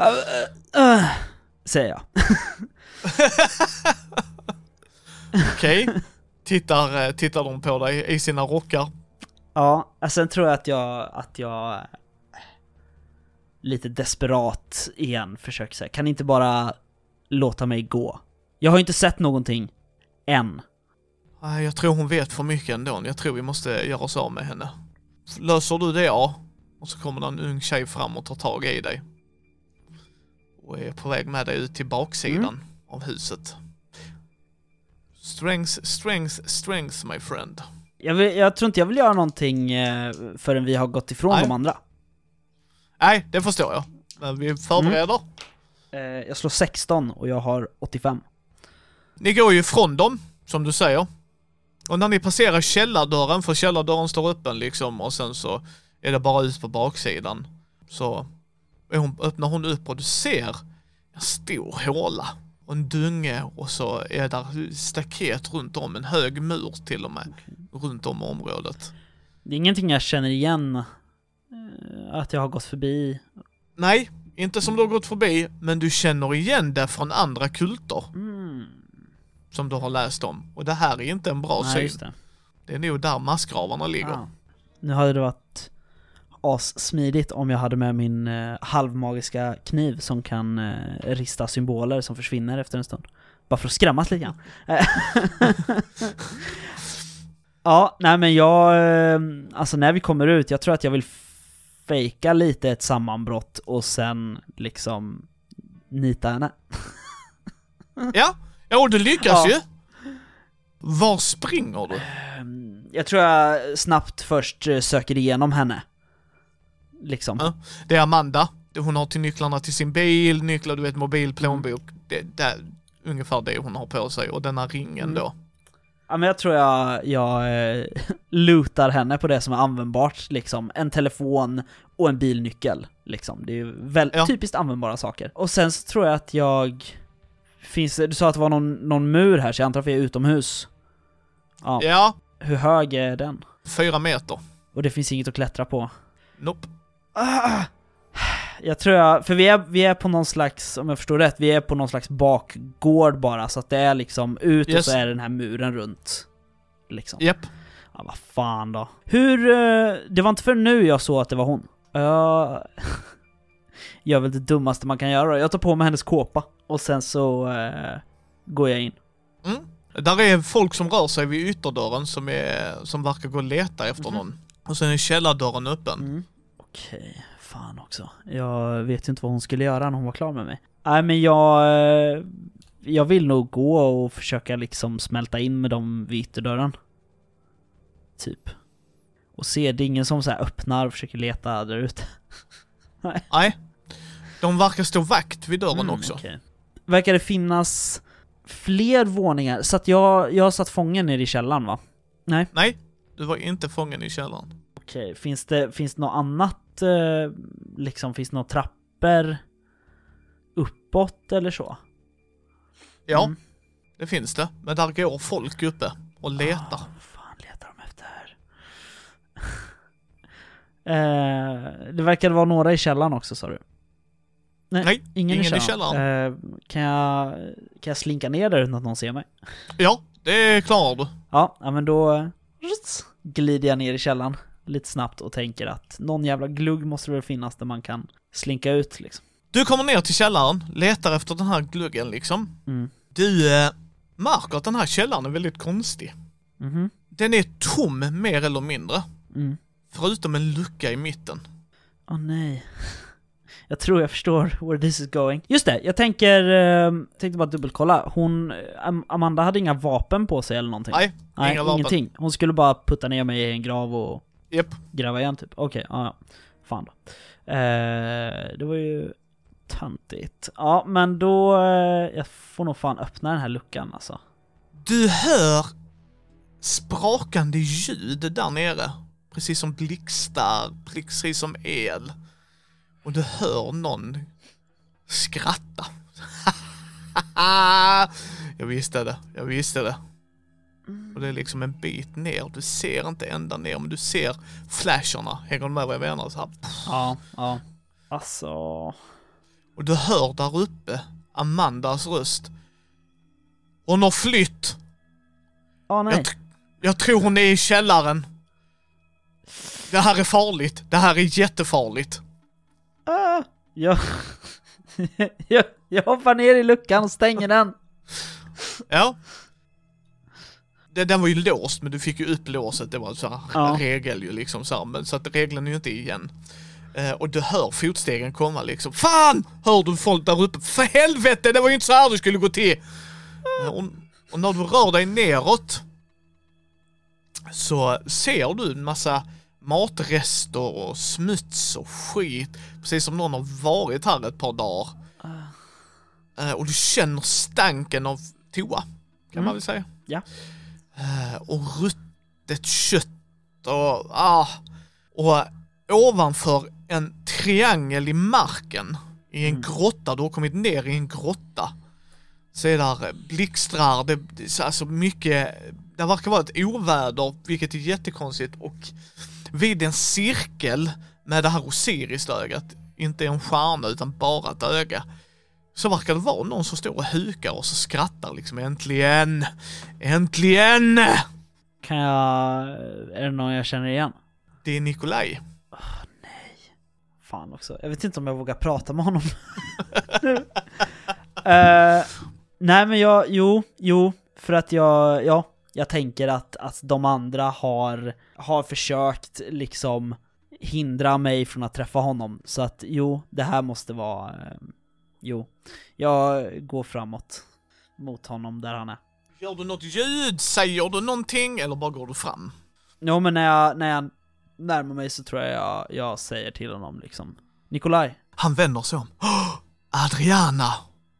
Uh, uh, uh, säger jag. Okej. Tittar, eh, tittar de på dig i sina rockar. Ja, och sen tror jag att jag, att jag eh, lite desperat igen försöker säga, kan ni inte bara låta mig gå? Jag har inte sett någonting än. Nej, Jag tror hon vet för mycket ändå. Jag tror vi måste göra oss av med henne. Löser du det, ja. Och så kommer det en ung tjej fram och tar tag i dig. Och är på väg med dig ut till baksidan av huset. Strength, strength, strength my friend. Jag, vill, jag tror inte jag vill göra någonting eh, förrän vi har gått ifrån Nej. de andra. Nej, det förstår jag. Men vi förbereder. Eh, jag slår 16 och jag har 85. Ni går ju ifrån dem, som du säger. Och när ni passerar källardörren, för källardörren står öppen liksom och sen så är det bara ut på baksidan. Så hon, öppnar hon upp och du ser en stor håla och en dunge och så är där staket runt om, en hög mur till och med, runt om området. Det är ingenting jag känner igen eh, att jag har gått förbi. Nej, inte som du har gått förbi, men du känner igen det från andra kulter Mm. som du har läst om. Och det här är inte en bra Nej, syn. det. Det är nog där massgravarna ligger. Ah. Nu hade det varit assmidigt om jag hade med min eh, halvmagiska kniv som kan eh, rista symboler som försvinner efter en stund. Bara för att skrämmas lite grann. Ja, nej men jag, eh, alltså när vi kommer ut, jag tror att jag vill fejka lite ett sammanbrott och sen liksom nita henne. Ja, ja och du lyckas Ja. ju. Var springer du? Ehm, Jag tror jag snabbt först eh, söker igenom henne. Liksom. Ja. Det är Amanda. Hon har till nycklarna till sin bil, nycklar, du vet mobil, plånbok. Det, det är ungefär det hon har på sig och denna ringen Mm. då. Ja men jag tror jag, jag eh, lutar henne på det som är användbart liksom. En telefon och en bilnyckel liksom. Det är ju väl, Ja. typiskt användbara saker. Och sen så tror jag att jag... Finns det, du sa att det var någon, någon mur här så jag antar att vi är utomhus. Ja. Ja, Hur hög är den? fyra meter. Och det finns inget att klättra på. Nope. Ah! Jag tror jag, för vi är, vi är på någon slags, om jag förstår rätt, vi är på någon slags bakgård bara, så att det är liksom ut och Yes. så är den här muren runt. Liksom. Japp. Ja, vad fan då. Hur... eh, Det var inte för nu jag såg att det var hon. Jag... gör väl det dummaste man kan göra. Jag tar på mig hennes kåpa och sen så eh, går jag in. Mm. Där är folk som rör sig vid ytterdörren som, är, som verkar gå och leta efter Mhm. någon. Och sen är källardörren öppen. Mm. Okej, fan också. Jag vet ju inte vad hon skulle göra när hon var klar med mig. Nej men jag... eh, Jag vill nog gå och försöka liksom smälta in med dem vid ytterdörren. Typ. Och se, det är ingen som så här öppnar och försöker leta där ute. Nej. De verkar stå vakt vid dörren Mm, också. okej. Verkar det finnas fler våningar? Så att jag, jag satt fången nere i källaren va? Nej. Nej, du var inte fången i källaren. Okej, finns det, finns det något annat, eh, liksom finns det några trappor uppåt eller så? Ja, Mm. det finns det. Men där går folk uppe och letar. Ah, vad fan letar de efter eh, det verkar vara några i källaren också sa du? Nej, ingen, ingen i i källaren. Eh, kan, jag, kan jag slinka ner där utan att någon ser mig? Ja, det klarar du. Ja, ja men då eh, glider jag ner i källaren lite snabbt och tänker att någon jävla glugg måste det väl finnas där man kan slinka ut liksom. Du kommer ner till källaren, letar efter den här gluggen liksom. Mm. Du eh, märker att den här källaren är väldigt konstig. Mhm. Den är tom mer eller mindre. Mm. Förutom en lucka i mitten. Åh nej. Jag tror jag förstår where this is going. Just det, jag tänker, eh, tänkte bara dubbelkolla. Hon, Am- Amanda hade inga vapen på sig eller någonting? Nej, Nej, inga vapen. ingenting. Hon skulle bara putta ner mig i en grav och Japp. gräva igen typ. Okej, ja, ja. Fan då. Eh, det var ju töntigt. Ja, men då, eh, jag får nog fan öppna den här luckan alltså. Du hör sprakande ljud där nere. Precis som blixtar, precis som el. Och du hör någon skratta. jag visste det, jag visste det. Och det är liksom en bit ner. Du ser inte ända ner, men du ser flasherna. Hänger du med vad jag menar? Så här. Ja, ja. Alltså... Och du hör där uppe Amandas röst. Hon har flytt. Åh nej. Jag, jag tror hon är i källaren. Det här är farligt. Det här är jättefarligt. Ah, jag, jag, jag hoppar ner i luckan och stänger den. Ja. Det, den var ju låst, men du fick ju upp låset. Det var här Ja. regel ju liksom så här, men så att regeln är ju inte igen. Eh, och du hör fotstegen komma liksom. Fan! Hör du folk där uppe? För helvete, det var ju inte så här det skulle gå till. Eh, och, och när du rör dig neråt så ser du en massa matrester och smuts och skit. Precis som någon har varit här ett par dagar. Eh, och du känner stanken av toa, kan man väl säga. Ja. Eh, och ruttet kött och ah. Och ovanför en triangel i marken, i en grotta, du har kommit ner i en grotta. Så är där blixtrar, det, det alltså mycket, det verkar vara ett oväder, vilket är jättekonstigt och vid en cirkel med det här Osiris-ögat, inte en stjärna utan bara ett öga, så verkar det vara någon som står och hukar och så skrattar liksom äntligen, äntligen! Kan jag... Är det någon jag känner igen? Det är Nikolaj. Fan också. Jag vet inte om jag vågar prata med honom. Eh, nej men jag, jo, jo, för att jag, ja, jag tänker att, att de andra har, har försökt liksom hindra mig från att träffa honom. Så att jo, det här måste vara, eh, jo, jag går framåt mot honom där han är. Gör du något ljud? Säger du någonting? Eller bara går du fram? Jo men när jag, när jag närmar mig så tror jag jag, jag säger till honom liksom Nikolaj, Han vänder sig om. "Åh, Adriana!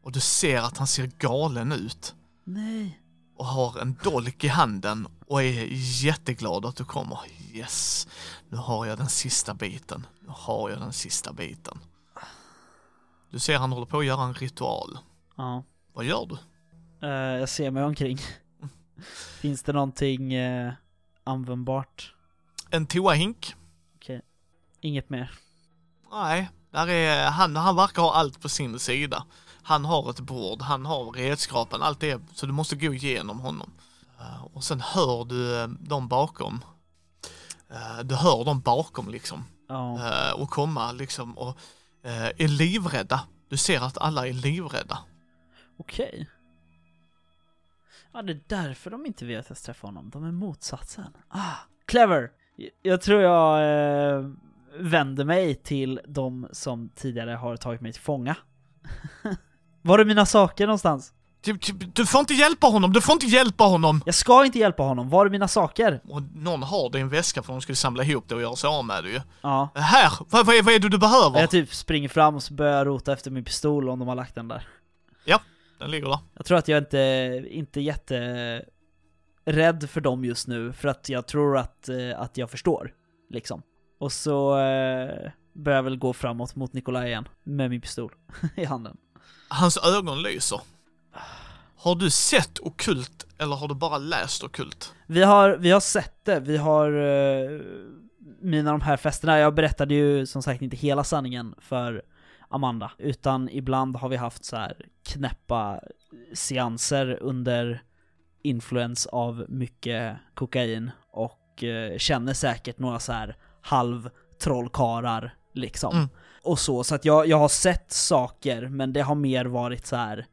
Och du ser att han ser galen ut. nej. Och har en dolk i handen och är jätteglad att du kommer. Yes, nu har jag den sista biten. Nu har jag den sista biten. Du ser han håller på att göra en ritual. Ja. Vad gör du? Eh, jag ser mig omkring. Finns det någonting eh, användbart? En toahink? Okej. Inget mer. Nej, där är, han, han verkar ha allt på sin sida. Han har ett bord, han har redskapen, allt det, så du måste gå igenom honom. Eh, och sen hör du dem bakom. Du hör dem bakom liksom. Ja. och komma liksom och Eh, är livrädda. Du ser att alla är livrädda. Okej. Ja, det är därför de inte vill att jag träffar honom. De är motsatsen. Ah, clever! Jag tror jag eh, vänder mig till de som tidigare har tagit mig till fånga. Var är mina saker någonstans? Du, du, får inte hjälpa honom, du får inte hjälpa honom! Jag ska inte hjälpa honom, var är mina saker? Och någon har det i en väska för de skulle samla ihop det och göra sig av med det ju. Ja. Här! Vad, vad, är, vad är det du behöver? Jag typ springer fram och så börjar jag rota efter min pistol om de har lagt den där. Den ligger där. Jag tror att jag inte, inte jätte rädd för dem just nu, för att jag tror att, eh, att jag förstår, liksom. Och så eh, börjar jag väl gå framåt mot Nikolaj igen, med min pistol i handen. Hans ögon lyser. Har du sett okult eller har du bara läst okult? Vi har, vi har sett det, vi har eh, mina de här festerna, jag berättade ju som sagt inte hela sanningen för Amanda, utan ibland har vi haft så här knäppa seanser under influens av mycket kokain och eh, känner säkert några så här halv trollkarlar liksom. Mm. Och så, så att jag, jag har sett saker, men det har mer varit så här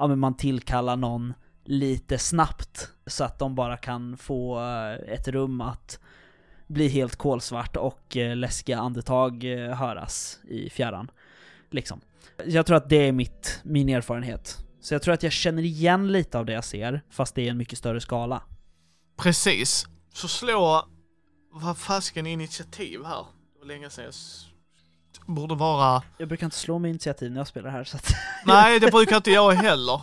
ja men man tillkallar någon lite snabbt så att de bara kan få eh, ett rum att bli helt kolsvart och eh, läskiga andetag eh, höras i fjärran. Liksom. Jag tror att det är mitt, min erfarenhet. Så jag tror att jag känner igen lite av det jag ser, fast det är en mycket större skala. Precis. Så slå, vad fasken initiativ här? Det var länge sedan jag borde vara, Jag brukar inte slå med initiativ när jag spelar här så att... nej det brukar inte jag heller.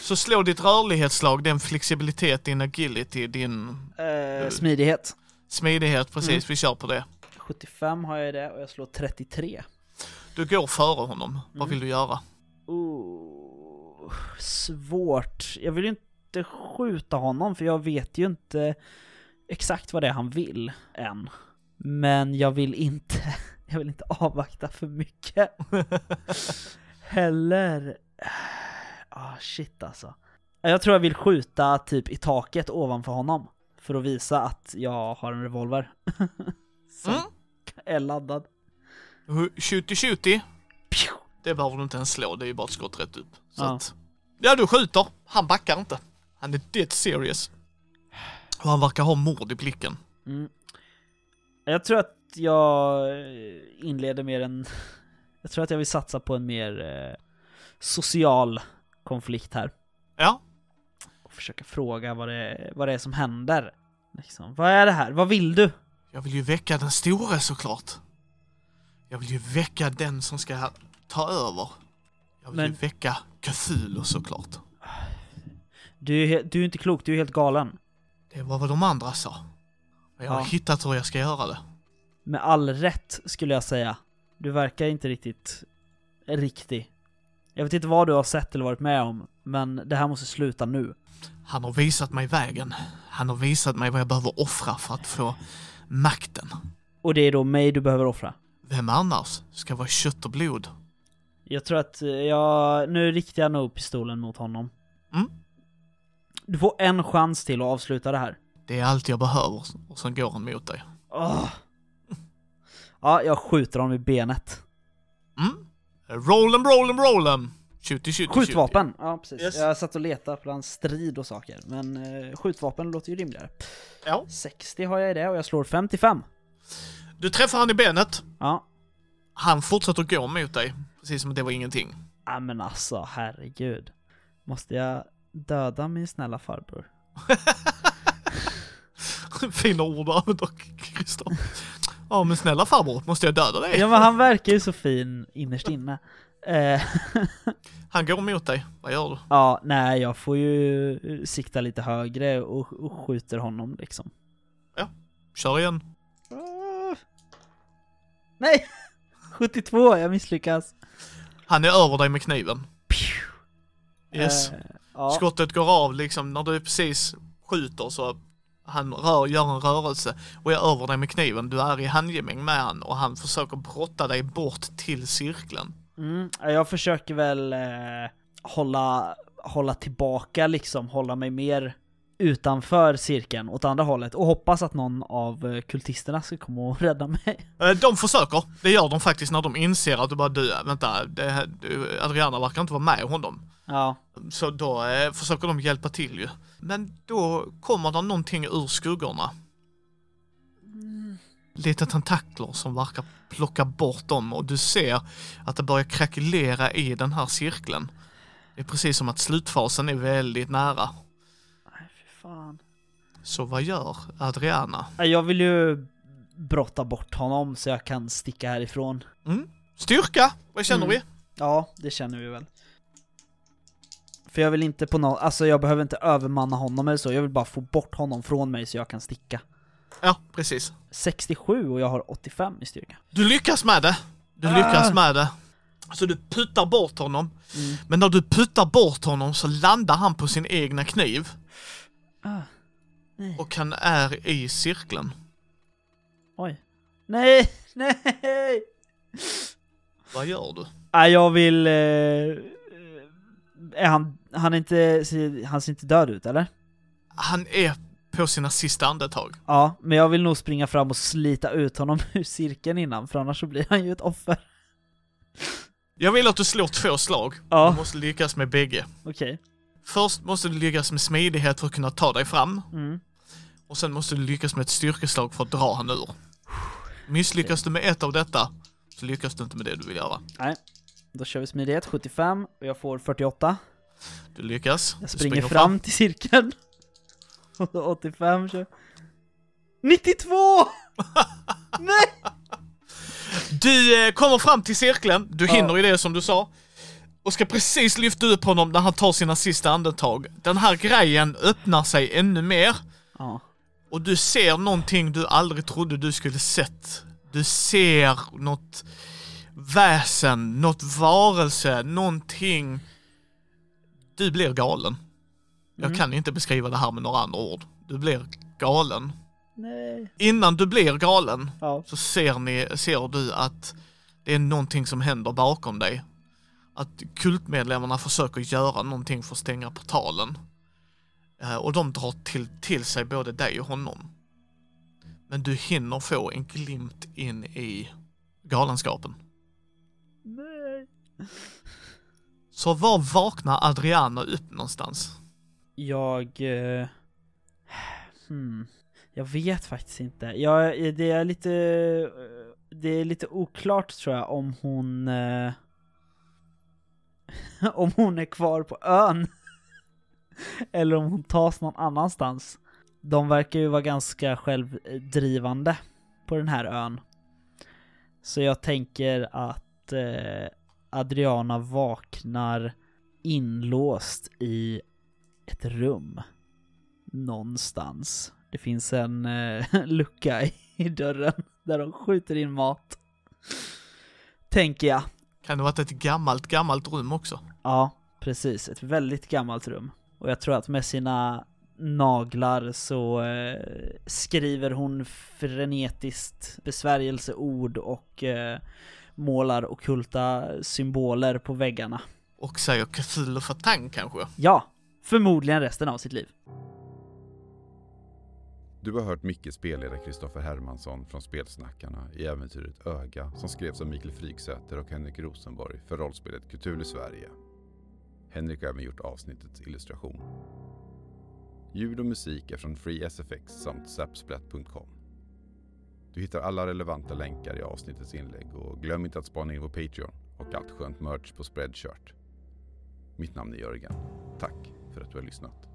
Så slå ditt rörlighetslag, din flexibilitet, din agility, din Eh, smidighet. smidighet, precis, Mm. vi kör på det. 75 har jag det och jag slår 33. Du går före honom, vad Mm. vill du göra? Oh, svårt. Jag vill ju inte skjuta honom för jag vet ju inte exakt vad det är han vill än. Men jag vill inte, jag vill inte avvakta för mycket. Heller. Ah shit alltså. Jag tror jag vill skjuta typ i taket ovanför honom. För att visa att jag har en revolver. Som Mm? är laddad. Shooty shooty. Det behöver du inte ens slå, det är ju bara ett skott rätt upp. Så Ja. att, ja du skjuter, han backar inte. Han är dead serious. Och han verkar ha mord i blicken. Mm. Jag tror att jag inleder mer en... Jag tror att jag vill satsa på en mer eh, social konflikt här. Ja, Och försöka fråga vad det, vad det är som händer. Liksom. Vad är det här? Vad vill du? jag vill ju väcka den store såklart. Jag vill ju väcka den som ska ta över. Jag vill ju Men- väcka Cthulhu såklart. Du är, du är inte klok, du är helt galen. Det var vad de andra sa. Men jag har Ja. hittat hur jag ska göra det. Med all rätt skulle jag säga. Du verkar inte riktigt riktig. Jag vet inte vad du har sett eller varit med om, men det här måste sluta nu. Han har visat mig vägen. Han har visat mig vad jag behöver offra för att få makten. Och det är då mig du behöver offra. Vem annars ska vara kött och blod? Jag tror att eh, jag, nu riktar jag nog pistolen mot honom. Mm. Du får en chans till att avsluta det här. Det är allt jag behöver. Och sen går han mot dig. Åh. Ja, jag skjuter honom i benet. Mm? Roll'em, roll'em, roll'em! Shooty, shooty, Skjutvapen! Ja, precis. Yes. Jag satt och letade bland strid och saker, men eh, skjutvapen låter ju rimligare. shooty. Ja. 60 har jag i det och jag slår 55. Du träffar han i benet. Ja. Han fortsätter gå mot dig. Precis som att det var ingenting. Ja men alltså, herregud. Måste jag döda min snälla farbror? Fina ord du använder, Christer. Ja men snälla farbror, måste jag döda dig? Ja men han verkar ju så fin innerst inne. Eh, Han går mot dig. Vad gör du? ja, nej jag får ju sikta lite högre och, och skjuter honom liksom. Kör igen. Nej! 72, jag misslyckas. Han är över dig med kniven. Yes. Eh, ja. Skottet går av liksom när du precis skjuter så han rör, gör en rörelse och är över dig med kniven. Du är i handgemäng med han och han försöker brotta dig bort till cirkeln. Mm, jag försöker väl eh, hålla, hålla tillbaka liksom, hålla mig mer utanför cirkeln åt andra hållet och hoppas att någon av eh, kultisterna ska komma och rädda mig. Eh, De försöker, det gör de faktiskt när de inser att du bara du, vänta, det Adriana verkar inte vara med honom. Ja, Så då eh, försöker de hjälpa till ju. Men då kommer det någonting ur skuggorna. Lite tentakler som verkar plocka bort dem och du ser att det börjar krackelera i den här cirkeln. Det är precis som att slutfasen är väldigt nära. Fan. Så vad gör Adriana? Jag vill ju brotta bort honom så jag kan sticka härifrån. Mm. Styrka, vad känner Mm. vi? Ja, det känner vi väl. För jag vill inte på något, alltså jag behöver inte övermanna honom eller så, jag vill bara få bort honom från mig så jag kan sticka. Ja, precis. 67 och jag har 85 i styrka. Du lyckas med det. Du Ah. lyckas med det. Så du puttar bort honom. Mm. Men när du puttar bort honom så landar han på sin egna kniv. Ah, nej. Och han är i cirkeln. Oj. Nej, nej! Vad gör du? Nej, jag vill... Eh, är han, han är inte, han ser inte död ut eller? Han är på sina sista andetag. Ja, men jag vill nog springa fram och slita ut honom ur cirkeln innan, för annars så blir han ju ett offer. Jag vill att du slår två slag. Ja. Du måste lyckas med bägge. Okej. Först måste du lyckas med smidighet för att kunna ta dig fram. Mm. Och sen måste du lyckas med ett styrkeslag för att dra han ur. Misslyckas du med ett av detta så lyckas du inte med det du vill göra. Nej. Då kör vi smidighet, 75, och jag får 48. Du lyckas. Jag du springer fram till cirkeln. Och så 85 kör... 92! Nej! Du eh, kommer fram till cirkeln, du hinner i det som du sa. Och ska precis lyfta upp honom när han tar sina sista andetag. Den här grejen öppnar sig ännu mer. Ja. Och du ser någonting du aldrig trodde du skulle sett. Du ser något väsen, något varelse, någonting. Du blir galen. Jag Mm. kan inte beskriva det här med några andra ord. Du blir galen. Nej. Innan du blir galen Ja. så ser, ni, ser du att det är någonting som händer bakom dig. Att kultmedlemmarna försöker göra någonting för att stänga portalen. Eh, och de drar till, till sig både dig och honom. Men du hinner få en glimt in i galenskapen. Nej. Så var vaknar Adriana upp någonstans? Jag... Eh, hmm. Jag vet faktiskt inte. Jag, det är lite... eh, Det är lite oklart tror jag om hon... Eh, om hon är kvar på ön. Eller om hon tas någon annanstans. De verkar ju vara ganska självdrivande på den här ön. Så jag tänker att eh, Adriana vaknar inlåst i ett rum någonstans. Det finns en eh, lucka i, i dörren där de skjuter in mat. Tänker jag. Kan det ha varit ett gammalt, gammalt rum också? Ja, precis. Ett väldigt gammalt rum. Och jag tror att med sina naglar så eh, skriver hon frenetiskt besvärjelseord och eh, målar ockulta symboler på väggarna. Och säger Cthulhu Fatang kanske? Ja, förmodligen resten av sitt liv. Du har hört Micke spelleda Kristoffer Hermansson från Spelsnackarna i äventyret Öga som skrevs av Mikael Fryksäter och Henrik Rosenborg för rollspelet Kultur i Sverige. Henrik har även gjort avsnittets illustration. Ljud och musik är från FreeSFX samt Zapsplat.com. Du hittar alla relevanta länkar i avsnittets inlägg och glöm inte att spana in på Patreon och allt skönt merch på Spreadshirt. Mitt namn är Jörgen. Tack för att du har lyssnat.